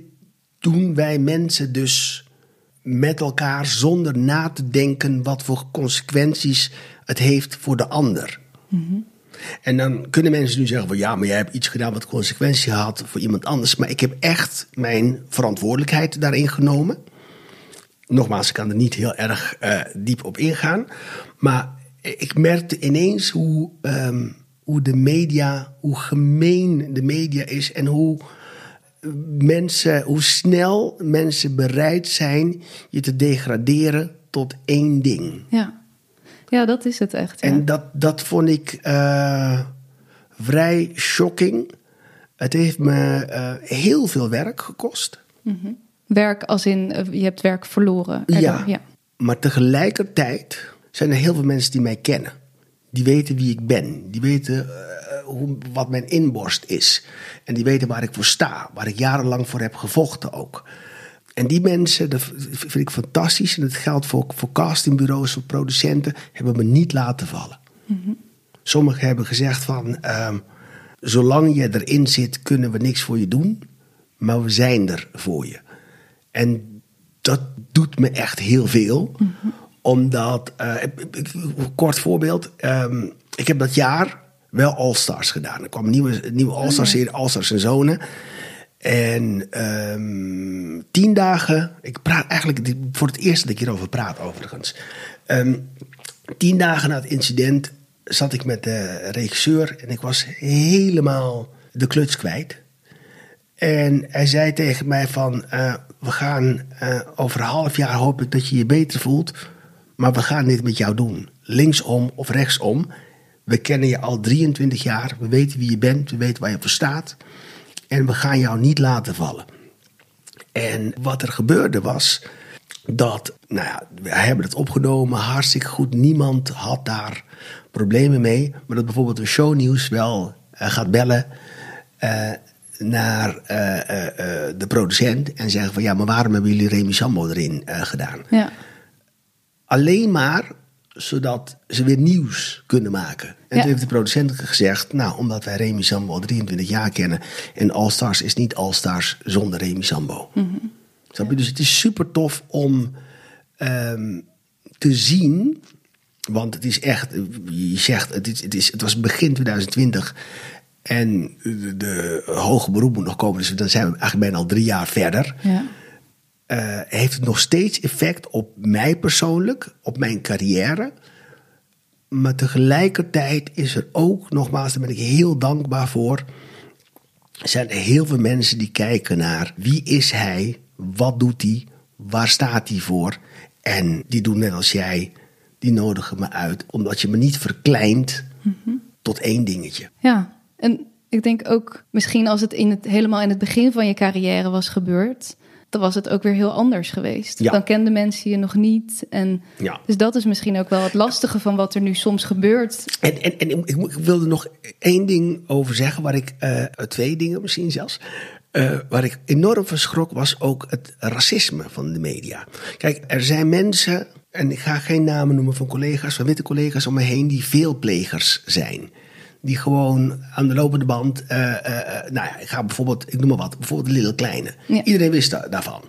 S1: doen wij mensen dus met elkaar zonder na te denken wat voor consequenties het heeft voor de ander. En dan kunnen mensen nu zeggen van ja, maar jij hebt iets gedaan wat consequenties had voor iemand anders. Maar ik heb echt mijn verantwoordelijkheid daarin genomen. Nogmaals, ik kan er niet heel erg uh, diep op ingaan. Maar ik merkte ineens hoe, um, hoe de media, hoe gemeen de media is en hoe mensen, hoe snel mensen bereid zijn je te degraderen tot één ding.
S3: Ja, ja dat is het echt. Ja.
S1: En dat, dat vond ik uh, vrij shocking. Het heeft me uh, heel veel werk gekost.
S3: Mm -hmm. Werk als in, uh, je hebt werk verloren.
S1: Ja, ja, maar tegelijkertijd zijn er heel veel mensen die mij kennen. Die weten wie ik ben. Die weten hoe, wat mijn inborst is. En die weten waar ik voor sta, waar ik jarenlang voor heb gevochten ook. En die mensen, dat vind ik fantastisch. En dat geldt voor, voor castingbureaus, voor producenten, hebben me niet laten vallen. Mm -hmm. Sommigen hebben gezegd van, um, zolang je erin zit, kunnen we niks voor je doen. Maar we zijn er voor je. En dat doet me echt heel veel. Mm -hmm. Omdat, uh, kort voorbeeld, um, ik heb dat jaar wel All-Stars gedaan. Er kwam een nieuwe, nieuwe All-Stars serie, All-Stars en Zonen. En um, tien dagen, ik praat eigenlijk voor het eerst dat ik hierover praat overigens. Um, tien dagen na het incident zat ik met de regisseur en ik was helemaal de kluts kwijt. En hij zei tegen mij van, uh, we gaan uh, over een half jaar hoop ik dat je je beter voelt, maar we gaan dit met jou doen. Linksom of rechtsom. We kennen je al 23 jaar. We weten wie je bent. We weten waar je voor staat. En we gaan jou niet laten vallen. En wat er gebeurde was dat, nou ja, we hebben het opgenomen, hartstikke goed. Niemand had daar problemen mee. Maar dat bijvoorbeeld een shownieuws wel uh, gaat bellen uh, naar uh, de producent en zeggen van ja, maar waarom hebben jullie Remy Sambo erin gedaan?
S3: Ja.
S1: Alleen maar zodat ze weer nieuws kunnen maken. En ja. toen heeft de producent gezegd, nou, omdat wij Remy Sambo al 23 jaar kennen... en All Stars is niet All Stars zonder Remy Sambo. Mm -hmm. Snap je? Dus het is super tof om um, te zien Want het is echt, je zegt, het, is, het, is, het was begin 2020 en de, de hoge beroep moet nog komen, dus dan zijn we eigenlijk bijna al drie jaar verder.
S3: Ja.
S1: Uh, heeft het nog steeds effect op mij persoonlijk, op mijn carrière. Maar tegelijkertijd is er ook, nogmaals, daar ben ik heel dankbaar voor. Zijn er heel veel mensen die kijken naar wie is hij, wat doet hij, waar staat hij voor. En die doen net als jij, die nodigen me uit, omdat je me niet verkleint tot één dingetje.
S3: Ja, en ik denk ook misschien als het, in het helemaal in het begin van je carrière was gebeurd, dan was het ook weer heel anders geweest.
S1: Ja.
S3: Dan kenden mensen je nog niet. En
S1: Ja.
S3: Dus dat is misschien ook wel het lastige van wat er nu soms gebeurt.
S1: En, en, en ik, ik wilde nog één ding over zeggen, waar ik, eh, twee dingen misschien zelfs. eh, waar ik enorm van schrok was ook het racisme van de media. Kijk, er zijn mensen, en ik ga geen namen noemen van collega's, van witte collega's om me heen, die veelplegers zijn. Die gewoon aan de lopende band, eh, eh, eh, nou ja, ik ga bijvoorbeeld, ik noem maar wat, bijvoorbeeld Little Kleine.
S3: Ja.
S1: Iedereen wist da- daarvan.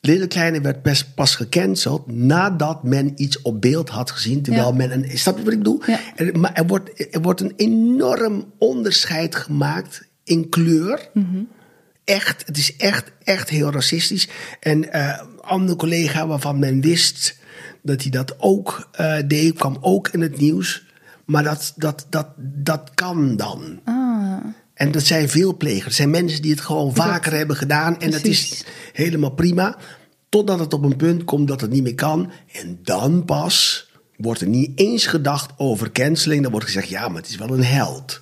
S1: Little Kleine werd best pas gecanceld nadat men iets op beeld had gezien. Terwijl
S3: Ja.
S1: men een. Snap je wat ik bedoel?
S3: Ja.
S1: Er, maar er wordt, er wordt een enorm onderscheid gemaakt in kleur. Echt, het is echt, echt heel racistisch. En een andere collega waarvan men wist dat hij dat ook deed, kwam ook in het nieuws. Maar dat, dat, dat, dat kan dan.
S3: Ah,
S1: En dat zijn veelplegers. Het zijn mensen die het gewoon vaker hebben gedaan. En dat is helemaal prima. Totdat het op een punt komt dat het niet meer kan. En dan pas wordt er niet eens gedacht over canceling. Dan wordt gezegd, ja, maar het is wel een held.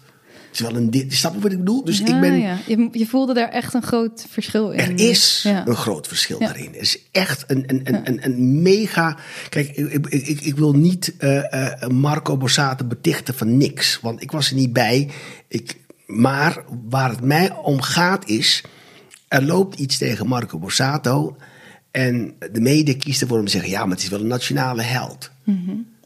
S1: Is wel een dit. Snap je wat ik bedoel? Dus
S3: ja,
S1: ik ben...
S3: ja. Je, je voelde daar echt een groot verschil in.
S1: Er is
S3: Ja.
S1: een groot verschil daarin. Er is echt een, een, een, een, een mega. Kijk, ik, ik, ik, ik wil niet eh, eh, Marco Borsato betichten van niks, want ik was er niet bij. Ik, maar waar het mij om gaat is. Er loopt iets tegen Marco Borsato. En de media kiest ervoor om te zeggen: ja, maar het is wel een nationale held.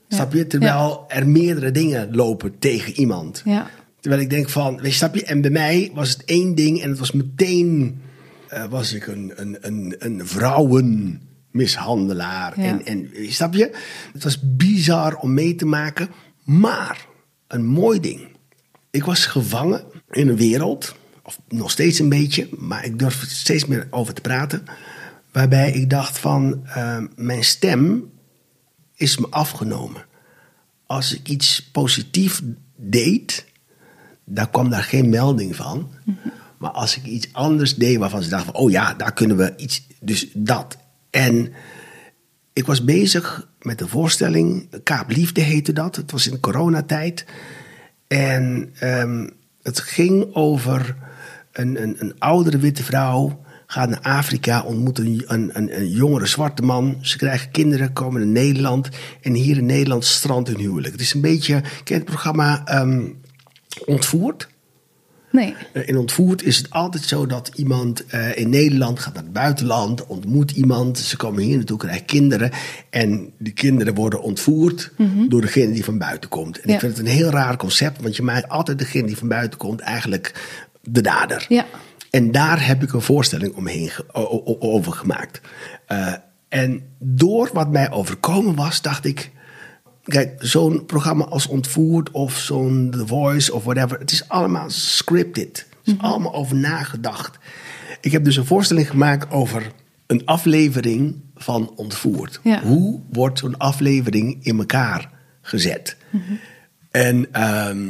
S1: Snap je? Terwijl er meerdere dingen lopen tegen iemand.
S3: Ja.
S1: Terwijl ik denk van, weet je, snap je? En bij mij was het één ding en het was meteen, eh, was ik een, een, een, een vrouwenmishandelaar.
S3: Ja.
S1: En, en, snap je? Het was bizar om mee te maken, maar een mooi ding. Ik was gevangen in een wereld, of nog steeds een beetje, maar ik durf er steeds meer over te praten. Waarbij ik dacht van, eh, mijn stem is me afgenomen. Als ik iets positief deed, daar kwam daar geen melding van. Maar als ik iets anders deed waarvan ze dachten oh ja, daar kunnen we iets, dus dat. En ik was bezig met een voorstelling, Kaap Liefde heette dat. Het was in coronatijd. En ehm, het ging over een, een, een oudere witte vrouw. Gaat naar Afrika, ontmoet een, een, een, jongere zwarte man. Ze krijgen kinderen, komen naar Nederland. En hier in Nederland strandt hun huwelijk. Het is een beetje, ken je het programma ehm, Ontvoerd?
S3: Nee.
S1: Eh, In ontvoerd is het altijd zo dat iemand eh, in Nederland gaat naar het buitenland, ontmoet iemand, ze komen hier naartoe, krijgen kinderen. En die kinderen worden ontvoerd door degene die van buiten komt. En
S3: Mhm. Ja.
S1: ik vind het een heel raar concept, want je maakt altijd degene die van buiten komt eigenlijk de dader.
S3: Ja.
S1: En daar heb ik een voorstelling omheen over gemaakt. Eh, en door wat mij overkomen was, dacht ik. Kijk, zo'n programma als Ontvoerd of zo'n The Voice of whatever. Het is allemaal scripted. Het is allemaal over nagedacht. Ik heb dus een voorstelling gemaakt over een aflevering van Ontvoerd.
S3: Ja.
S1: Hoe wordt zo'n aflevering in elkaar gezet? En ehm,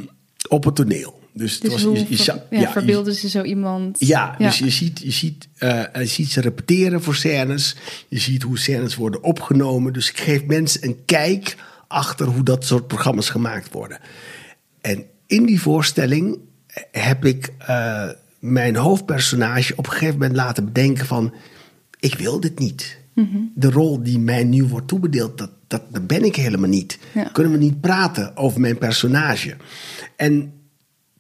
S1: op het toneel. Dus, het
S3: Dus
S1: was, je, je
S3: ver- ja,
S1: ja, je-
S3: verbeelden ze zo iemand?
S1: ja, dus je ziet, je, ziet, eh, je ziet ze repeteren voor scènes. Je ziet hoe scènes worden opgenomen. Dus ik geef mensen een kijk achter hoe dat soort programma's gemaakt worden. En in die voorstelling heb ik eh, mijn hoofdpersonage op een gegeven moment laten bedenken van... ik wil dit niet. De rol die mij nu wordt toebedeeld, dat, dat, dat ben ik helemaal niet.
S3: Ja.
S1: Kunnen we niet praten over mijn personage? En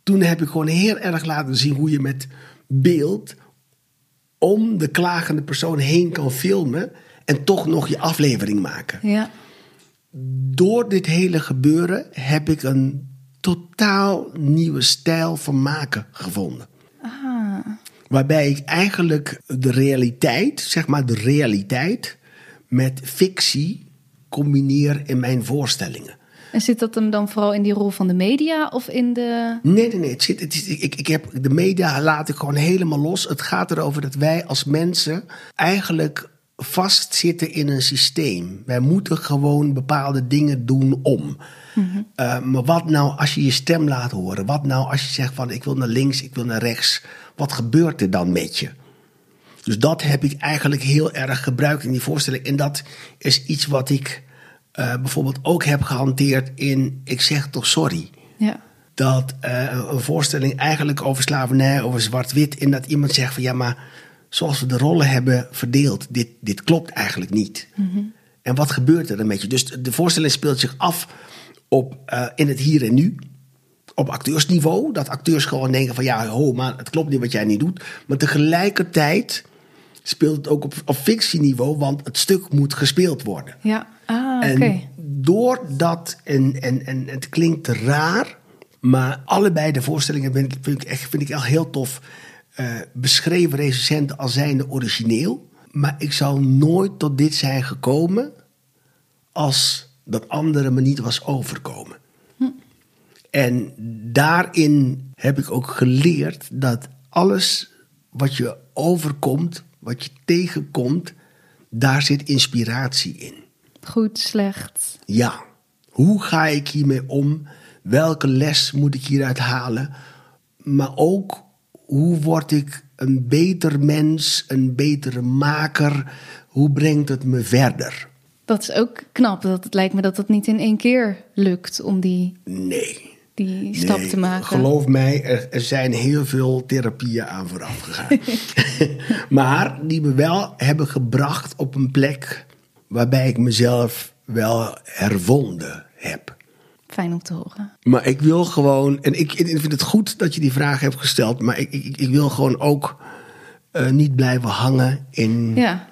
S1: toen heb ik gewoon heel erg laten zien hoe je met beeld om de klagende persoon heen kan filmen en toch nog je aflevering maken.
S3: Ja.
S1: Door dit hele gebeuren heb ik een totaal nieuwe stijl van maken gevonden. Waarbij ik eigenlijk de realiteit, zeg maar de realiteit, met fictie combineer in mijn voorstellingen.
S3: En zit dat hem dan vooral in die rol van de media of in de.
S1: Nee, nee, nee. Het zit, het is, ik, ik heb, de media laat ik gewoon helemaal los. Het gaat erover dat wij als mensen eigenlijk vastzitten in een systeem. Wij moeten gewoon bepaalde dingen doen om. Uh, maar wat nou als je je stem laat horen? Wat nou als je zegt van ik wil naar links, ik wil naar rechts? Wat gebeurt er dan met je? Dus dat heb ik eigenlijk heel erg gebruikt in die voorstelling. En dat is iets wat ik uh, bijvoorbeeld ook heb gehanteerd in Ik zeg toch sorry.
S3: Ja.
S1: Dat uh, een voorstelling eigenlijk over slavernij, over zwart-wit. En dat iemand zegt van ja, maar zoals we de rollen hebben verdeeld, dit, dit klopt eigenlijk niet.
S3: Mm-hmm.
S1: En wat gebeurt er dan met je? Dus de voorstelling speelt zich af op, uh, in het hier en nu. Op acteursniveau. Dat acteurs gewoon denken van ja, ho, maar het klopt niet wat jij niet doet. Maar tegelijkertijd speelt het ook op, op fictieniveau, want het stuk moet gespeeld worden.
S3: Ja, ah, oké.
S1: En doordat, en, en, en het klinkt raar, maar allebei de voorstellingen vind ik, vind ik echt, vind ik echt heel tof uh, beschreven recensenten als zijnde origineel. Maar ik zou nooit tot dit zijn gekomen als dat andere me niet was overkomen.
S3: Hm.
S1: En daarin heb ik ook geleerd dat alles wat je overkomt, wat je tegenkomt, daar zit inspiratie in.
S3: Goed, slecht.
S1: Ja. Hoe ga ik hiermee om? Welke les moet ik hieruit halen? Maar ook hoe word ik een beter mens, een betere maker? Hoe brengt het me verder?
S3: Dat is ook knap. Dat het lijkt me dat het niet in één keer lukt om die,
S1: nee.
S3: die stap
S1: nee,
S3: te maken.
S1: Geloof mij, er, er zijn heel veel therapieën aan vooraf gegaan. maar die me wel hebben gebracht op een plek waarbij ik mezelf wel hervonden heb.
S3: Fijn om te horen.
S1: Maar ik wil gewoon, en ik, ik vind het goed dat je die vraag hebt gesteld, maar ik, ik, ik wil gewoon ook uh, niet blijven hangen in.
S3: Ja,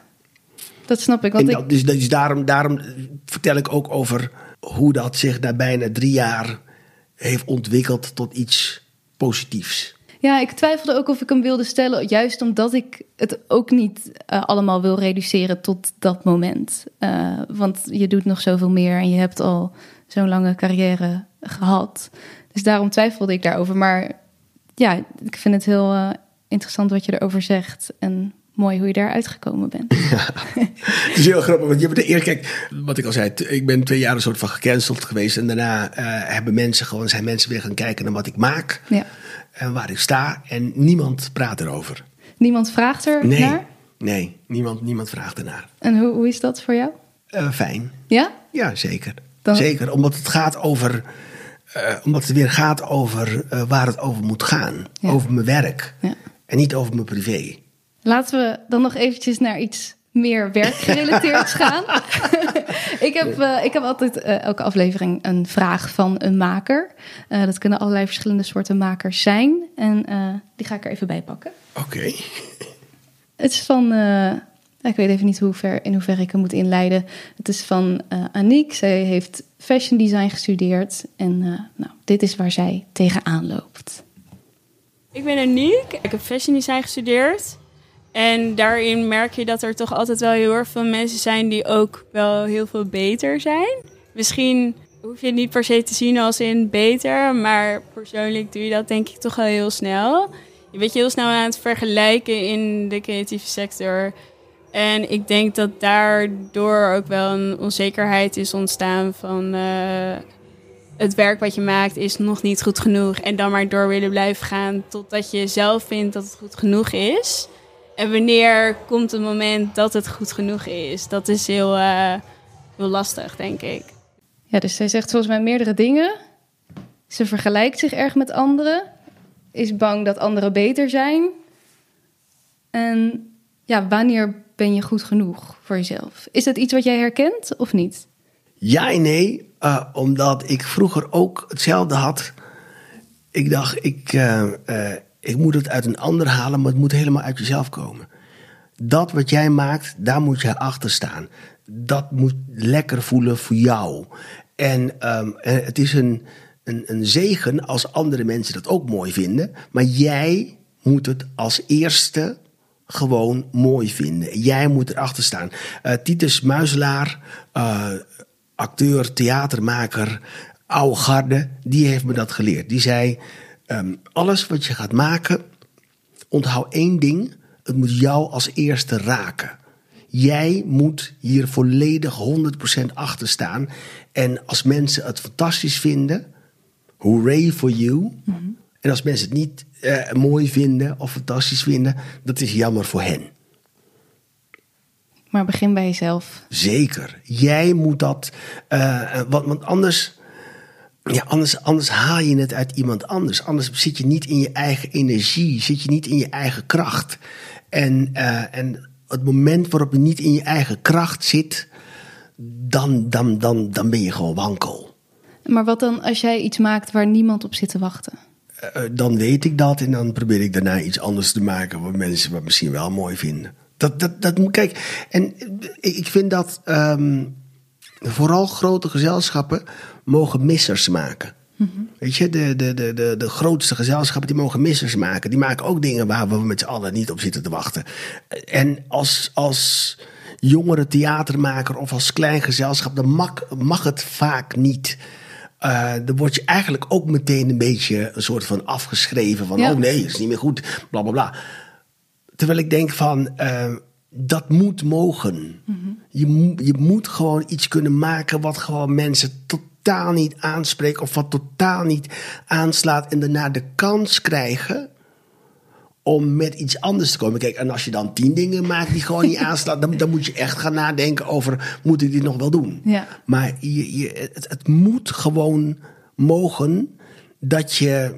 S3: dat snap ik. Want
S1: dat, dus, dus daarom, daarom vertel ik ook over hoe dat zich na bijna drie jaar heeft ontwikkeld tot iets positiefs.
S3: Ja, ik twijfelde ook of ik hem wilde stellen, juist omdat ik het ook niet uh, allemaal wil reduceren tot dat moment. Uh, want je doet nog zoveel meer en je hebt al zo'n lange carrière gehad. Dus daarom twijfelde ik daarover. Maar ja, ik vind het heel uh, interessant wat je erover zegt. En mooi hoe je daar uitgekomen bent.
S1: Ja, het is heel grappig. Want je hebt de eer, kijk, wat ik al zei, ik ben twee jaar een soort van gecanceld geweest. En daarna uh, hebben mensen gewoon, zijn mensen weer gaan kijken naar wat ik maak.
S3: Ja.
S1: En waar ik sta. En niemand praat erover.
S3: Niemand vraagt er
S1: nee,
S3: naar?
S1: Nee, niemand, niemand vraagt ernaar.
S3: En hoe, hoe is dat voor jou?
S1: Uh, fijn.
S3: Ja?
S1: Ja, zeker.
S3: Dan...
S1: Zeker, omdat het gaat over. Uh, omdat het weer gaat over uh, waar het over moet gaan.
S3: Ja.
S1: Over mijn werk.
S3: Ja.
S1: En niet over mijn privé.
S3: Laten we dan nog eventjes naar iets meer werkgerelateerd gaan. ik, heb, uh, ik heb altijd uh, elke aflevering een vraag van een maker. Uh, dat kunnen allerlei verschillende soorten makers zijn. En die ga ik er even bij pakken.
S1: Oké. Okay.
S3: Het is van. Ik weet even niet hoe ver, in hoeverre ik hem moet inleiden. Het is van Aniek. Zij heeft fashion design gestudeerd. En nou, dit is waar zij tegenaan loopt.
S2: Ik ben Aniek. Ik heb fashion design gestudeerd. En daarin merk je dat er toch altijd wel heel erg veel mensen zijn die ook wel heel veel beter zijn. Misschien hoef je het niet per se te zien als in beter, maar persoonlijk doe je dat denk ik toch wel heel snel. Je bent je heel snel aan het vergelijken in de creatieve sector. En ik denk dat daardoor ook wel een onzekerheid is ontstaan van uh, het werk wat je maakt is nog niet goed genoeg. En dan maar door willen blijven gaan totdat je zelf vindt dat het goed genoeg is. En wanneer komt het moment dat het goed genoeg is? Dat is heel, uh, heel lastig, denk ik.
S3: Ja, dus zij zegt volgens mij meerdere dingen. Ze vergelijkt zich erg met anderen. Is bang dat anderen beter zijn. En ja, wanneer ben je goed genoeg voor jezelf? Is dat iets wat jij herkent of niet?
S1: Ja en nee, uh, omdat ik vroeger ook hetzelfde had. Ik dacht, ik, uh, uh, ik moet het uit een ander halen, maar het moet helemaal uit jezelf komen. Dat wat jij maakt, daar moet je achter staan. Dat moet lekker voelen voor jou. En um, het is een, een, een zegen als andere mensen dat ook mooi vinden. Maar jij moet het als eerste gewoon mooi vinden. Jij moet erachter staan. Uh, Titus Muizelaar, uh, acteur, theatermaker, oude garde, die heeft me dat geleerd. Die zei: ehm, alles wat je gaat maken, onthoud één ding: het moet jou als eerste raken. Jij moet hier volledig 100% achter staan. En als mensen het fantastisch vinden, hooray for you. En als mensen het niet eh, mooi vinden of fantastisch vinden, dat is jammer voor hen.
S3: Maar begin bij jezelf.
S1: Zeker. Jij moet dat. eh, want, want anders. Ja, anders, anders haal je het uit iemand anders. Anders zit je niet in je eigen energie, zit je niet in je eigen kracht. En, eh, en het moment waarop je niet in je eigen kracht zit, dan, dan, dan, dan ben je gewoon wankel.
S3: Maar wat dan als jij iets maakt waar niemand op zit te wachten?
S1: Eh, dan weet ik dat en dan probeer ik daarna iets anders te maken wat mensen wat misschien wel mooi vinden. Dat, dat, dat kijk, en ik ik vind dat ehm, vooral grote gezelschappen mogen missers maken. Weet je, de, de, de, de, de grootste gezelschappen die mogen missers maken. Die maken ook dingen waar we met z'n allen niet op zitten te wachten. En als, als jongere theatermaker of als klein gezelschap, dan mag, mag het vaak niet. Eh, dan word je eigenlijk ook meteen een beetje een soort van afgeschreven. Van,
S3: Ja.
S1: oh nee, is niet meer goed, bla bla bla. Terwijl ik denk van, eh, dat moet mogen. je, mo- je moet gewoon iets kunnen maken wat gewoon mensen totaal niet aanspreekt of wat totaal niet aanslaat en daarna de kans krijgen om met iets anders te komen. Kijk, en als je dan tien dingen maakt die gewoon niet aanslaan, dan, dan moet je echt gaan nadenken over, moet ik dit nog wel doen?
S3: Ja.
S1: Maar je, je, het, het moet gewoon mogen dat je,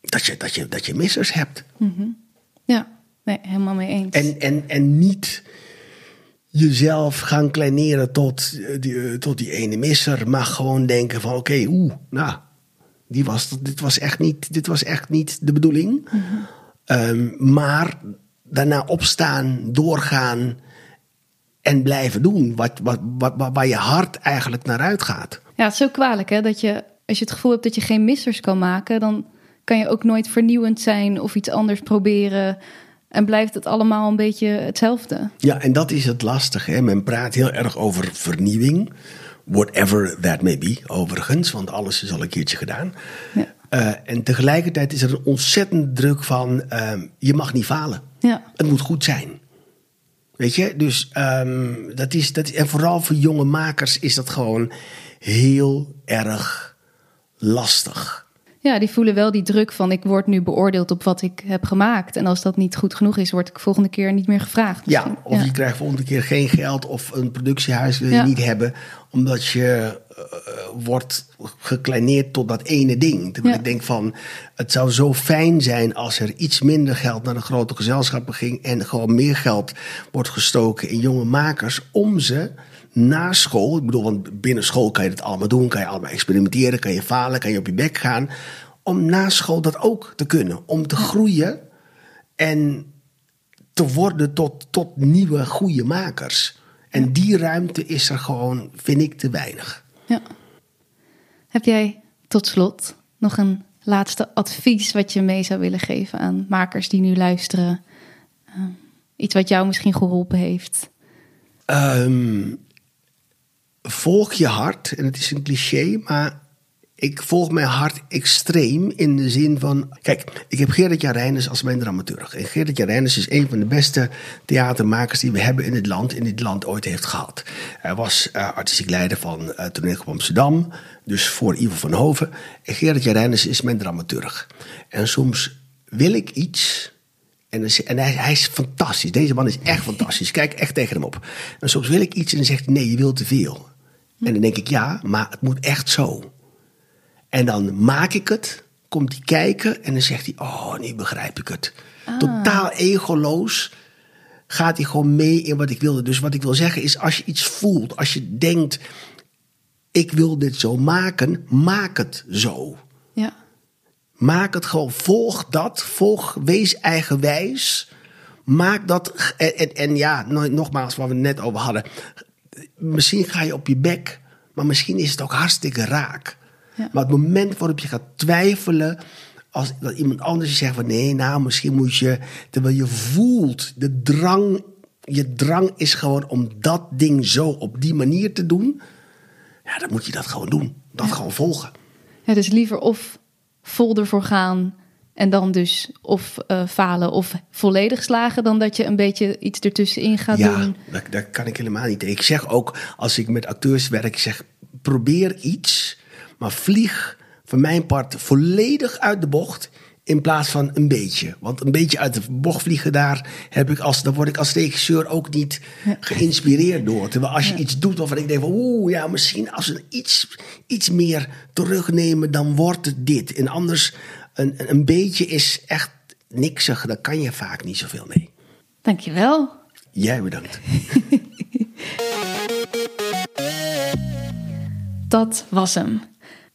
S1: dat je, dat je, dat je missers hebt.
S3: Ja, nee, helemaal mee eens.
S1: En, en, en niet jezelf gaan kleineren tot eh, die, eh, tot die ene misser, maar gewoon denken van oké, oeh, nou, die was, dit, was echt niet, dit was echt niet de bedoeling. Ehm, maar daarna opstaan, doorgaan en blijven doen wat, wat, wat, wat- waar je hart eigenlijk naar uitgaat.
S3: Ja, het is zo kwalijk hè, dat je, als je het gevoel hebt dat je geen missers kan maken, dan kan je ook nooit vernieuwend zijn of iets anders proberen. En blijft het allemaal een beetje hetzelfde.
S1: Ja, en dat is het lastige. Hè? Men praat heel erg over vernieuwing. Whatever that may be, overigens, want alles is al een keertje gedaan.
S3: Ja.
S1: Eh, en tegelijkertijd is er een ontzettend druk van: ehm, je mag niet falen.
S3: Ja,
S1: Het moet goed zijn. Weet je, dus ehm, dat is, dat, en vooral voor jonge makers is dat gewoon heel erg lastig.
S3: ja, die voelen wel die druk van ik word nu beoordeeld op wat ik heb gemaakt. En als dat niet goed genoeg is, word ik volgende keer niet meer gevraagd.
S1: Ja,
S3: misschien.
S1: of je krijgt volgende keer geen geld of een productiehuis wil je
S3: Ja.
S1: niet hebben, omdat je wordt gekleineerd tot dat ene ding. Terwijl
S3: Ja.
S1: ik denk van, het zou zo fijn zijn als er iets minder geld naar de grote gezelschappen ging en gewoon meer geld wordt gestoken in jonge makers om ze na school, ik bedoel, want binnen school kan je het allemaal doen, kan je allemaal experimenteren, kan je falen, kan je op je bek gaan, om na school dat ook te kunnen, om te groeien en te worden tot, tot nieuwe goede makers. En die ruimte is er gewoon, vind ik, te weinig.
S3: Heb jij tot slot nog een laatste advies wat je mee zou willen geven aan makers die nu luisteren? Eh, iets wat jou misschien geholpen heeft?
S1: Ehm, volg je hart, en het is een cliché, maar ik volg mijn hart extreem in de zin van... Kijk, ik heb Gerrit Jarijnus als mijn dramaturg. En Gerrit Jarijnus is een van de beste theatermakers die we hebben in dit land, in dit land ooit heeft gehad. Hij was eh, artistiek leider van uh, Toneel Amsterdam, dus voor Ivo van Hoven. En Gerrit Jarijnus is mijn dramaturg. En soms wil ik iets... En, en hij, hij is fantastisch. Deze man is echt fantastisch. Kijk echt tegen hem op. En soms wil ik iets en dan zegt nee, je wilt te veel. En dan denk ik: ja, maar het moet echt zo. En dan maak ik het, komt hij kijken en dan zegt hij: oh, nu begrijp ik het. Totaal egoloos gaat hij gewoon mee in wat ik wilde. Dus wat ik wil zeggen is: als je iets voelt, als je denkt: ik wil dit zo maken, maak het zo.
S3: Ja.
S1: Maak het gewoon, volg dat, volg, wees eigenwijs. Maak dat, en, en, en ja, no- nogmaals, wat we het net over hadden. Misschien ga je op je bek, maar misschien is het ook hartstikke raak.
S3: Ja.
S1: Maar het moment waarop je gaat twijfelen, als dat iemand anders je zegt van nee, nou misschien moet je, terwijl je voelt, de drang, je drang is gewoon om dat ding zo op die manier te doen. ja, dan moet je dat gewoon doen. Dat gewoon volgen.
S3: Ja, dus liever of vol ervoor gaan en dan dus of eh, falen of volledig slagen... dan dat je een beetje iets ertussenin gaat
S1: ja,
S3: doen.
S1: dat, dat kan ik helemaal niet. Ik zeg ook, als ik met acteurs werk, ik zeg probeer iets, maar vlieg van mijn part volledig uit de bocht in plaats van een beetje. Want een beetje uit de bocht vliegen, daar, heb ik als, daar word ik als regisseur ook niet geïnspireerd door. Terwijl als je iets doet waarvan ik denk van... oeh, ja, misschien als we iets, iets meer terugnemen, dan wordt het dit. En anders, een, een beetje is echt niksig. Daar kan je vaak niet zoveel mee.
S3: Dankjewel.
S1: Jij bedankt.
S3: Dat was hem.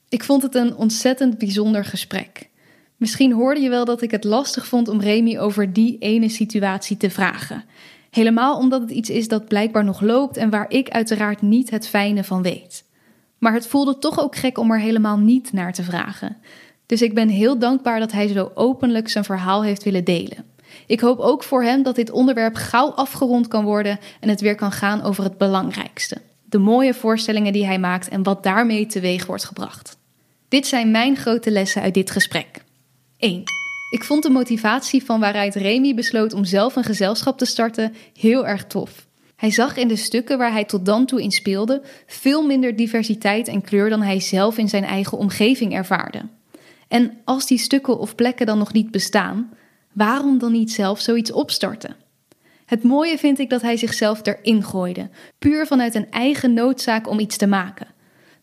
S3: Ik vond het een ontzettend bijzonder gesprek. Misschien hoorde je wel dat ik het lastig vond om Remy over die ene situatie te vragen. Helemaal omdat het iets is dat blijkbaar nog loopt en waar ik uiteraard niet het fijne van weet. Maar het voelde toch ook gek om er helemaal niet naar te vragen. Dus ik ben heel dankbaar dat hij zo openlijk zijn verhaal heeft willen delen. Ik hoop ook voor hem dat dit onderwerp gauw afgerond kan worden en het weer kan gaan over het belangrijkste: de mooie voorstellingen die hij maakt en wat daarmee teweeg wordt gebracht. Dit zijn mijn grote lessen uit dit gesprek. 1. Ik vond de motivatie van waaruit Remy besloot om zelf een gezelschap te starten heel erg tof. Hij zag in de stukken waar hij tot dan toe in speelde veel minder diversiteit en kleur dan hij zelf in zijn eigen omgeving ervaarde. En als die stukken of plekken dan nog niet bestaan, waarom dan niet zelf zoiets opstarten? Het mooie vind ik dat hij zichzelf erin gooide, puur vanuit een eigen noodzaak om iets te maken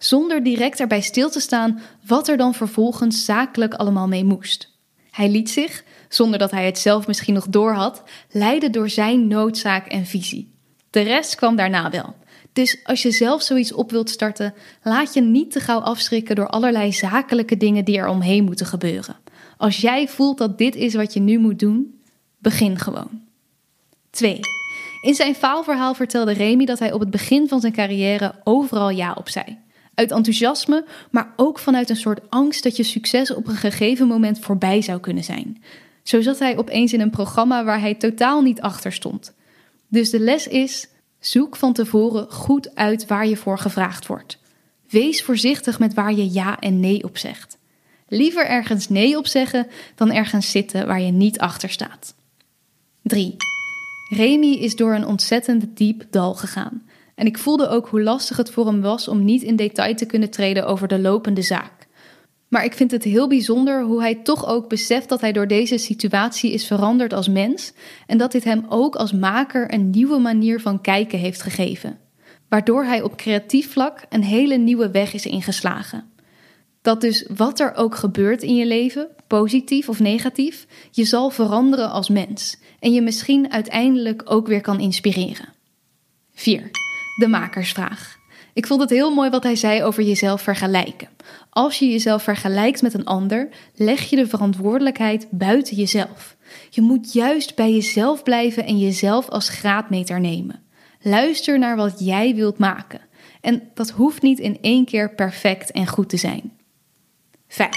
S3: zonder direct erbij stil te staan wat er dan vervolgens zakelijk allemaal mee moest. Hij liet zich, zonder dat hij het zelf misschien nog doorhad, leiden door zijn noodzaak en visie. De rest kwam daarna wel. Dus als je zelf zoiets op wilt starten, laat je niet te gauw afschrikken door allerlei zakelijke dingen die er omheen moeten gebeuren. Als jij voelt dat dit is wat je nu moet doen, begin gewoon. 2. In zijn faalverhaal vertelde Remy dat hij op het begin van zijn carrière overal ja op zei. Uit enthousiasme, maar ook vanuit een soort angst dat je succes op een gegeven moment voorbij zou kunnen zijn. Zo zat hij opeens in een programma waar hij totaal niet achter stond. Dus de les is: zoek van tevoren goed uit waar je voor gevraagd wordt. Wees voorzichtig met waar je ja en nee op zegt. Liever ergens nee op zeggen dan ergens zitten waar je niet achter staat. 3. Remy is door een ontzettend diep dal gegaan. En ik voelde ook hoe lastig het voor hem was om niet in detail te kunnen treden over de lopende zaak. Maar ik vind het heel bijzonder hoe hij toch ook beseft dat hij door deze situatie is veranderd als mens en dat dit hem ook als maker een nieuwe manier van kijken heeft gegeven, waardoor hij op creatief vlak een hele nieuwe weg is ingeslagen. Dat dus wat er ook gebeurt in je leven, positief of negatief, je zal veranderen als mens en je misschien uiteindelijk ook weer kan inspireren. 4 de makersvraag. Ik vond het heel mooi wat hij zei over jezelf vergelijken. Als je jezelf vergelijkt met een ander, leg je de verantwoordelijkheid buiten jezelf. Je moet juist bij jezelf blijven en jezelf als graadmeter nemen. Luister naar wat jij wilt maken. En dat hoeft niet in één keer perfect en goed te zijn. 5.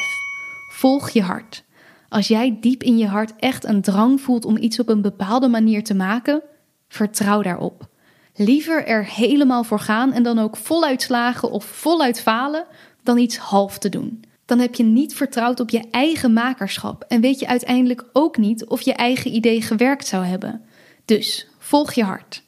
S3: Volg je hart. Als jij diep in je hart echt een drang voelt om iets op een bepaalde manier te maken, vertrouw daarop. Liever er helemaal voor gaan en dan ook voluit slagen of voluit falen dan iets half te doen. Dan heb je niet vertrouwd op je eigen makerschap en weet je uiteindelijk ook niet of je eigen idee gewerkt zou hebben. Dus volg je hart.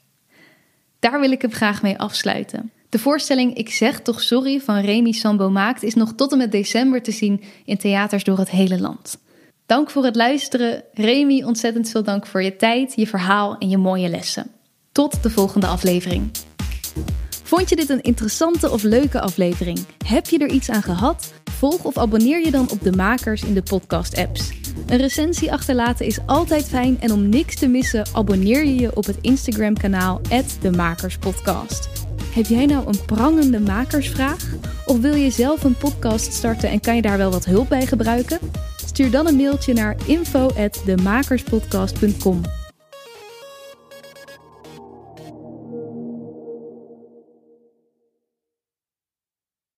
S3: Daar wil ik hem graag mee afsluiten. De voorstelling Ik zeg toch sorry van Remy Sambo maakt is nog tot en met december te zien in theaters door het hele land. Dank voor het luisteren. Remy, ontzettend veel dank voor je tijd, je verhaal en je mooie lessen. Tot de volgende aflevering. Vond je dit een interessante of leuke aflevering? Heb je er iets aan gehad? Volg of abonneer je dan op de makers in de podcast-apps. Een recensie achterlaten is altijd fijn en om niks te missen, abonneer je je op het Instagram-kanaal @demakerspodcast. Heb jij nou een prangende makersvraag? Of wil je zelf een podcast starten en kan je daar wel wat hulp bij gebruiken? Stuur dan een mailtje naar info@demakerspodcast.com.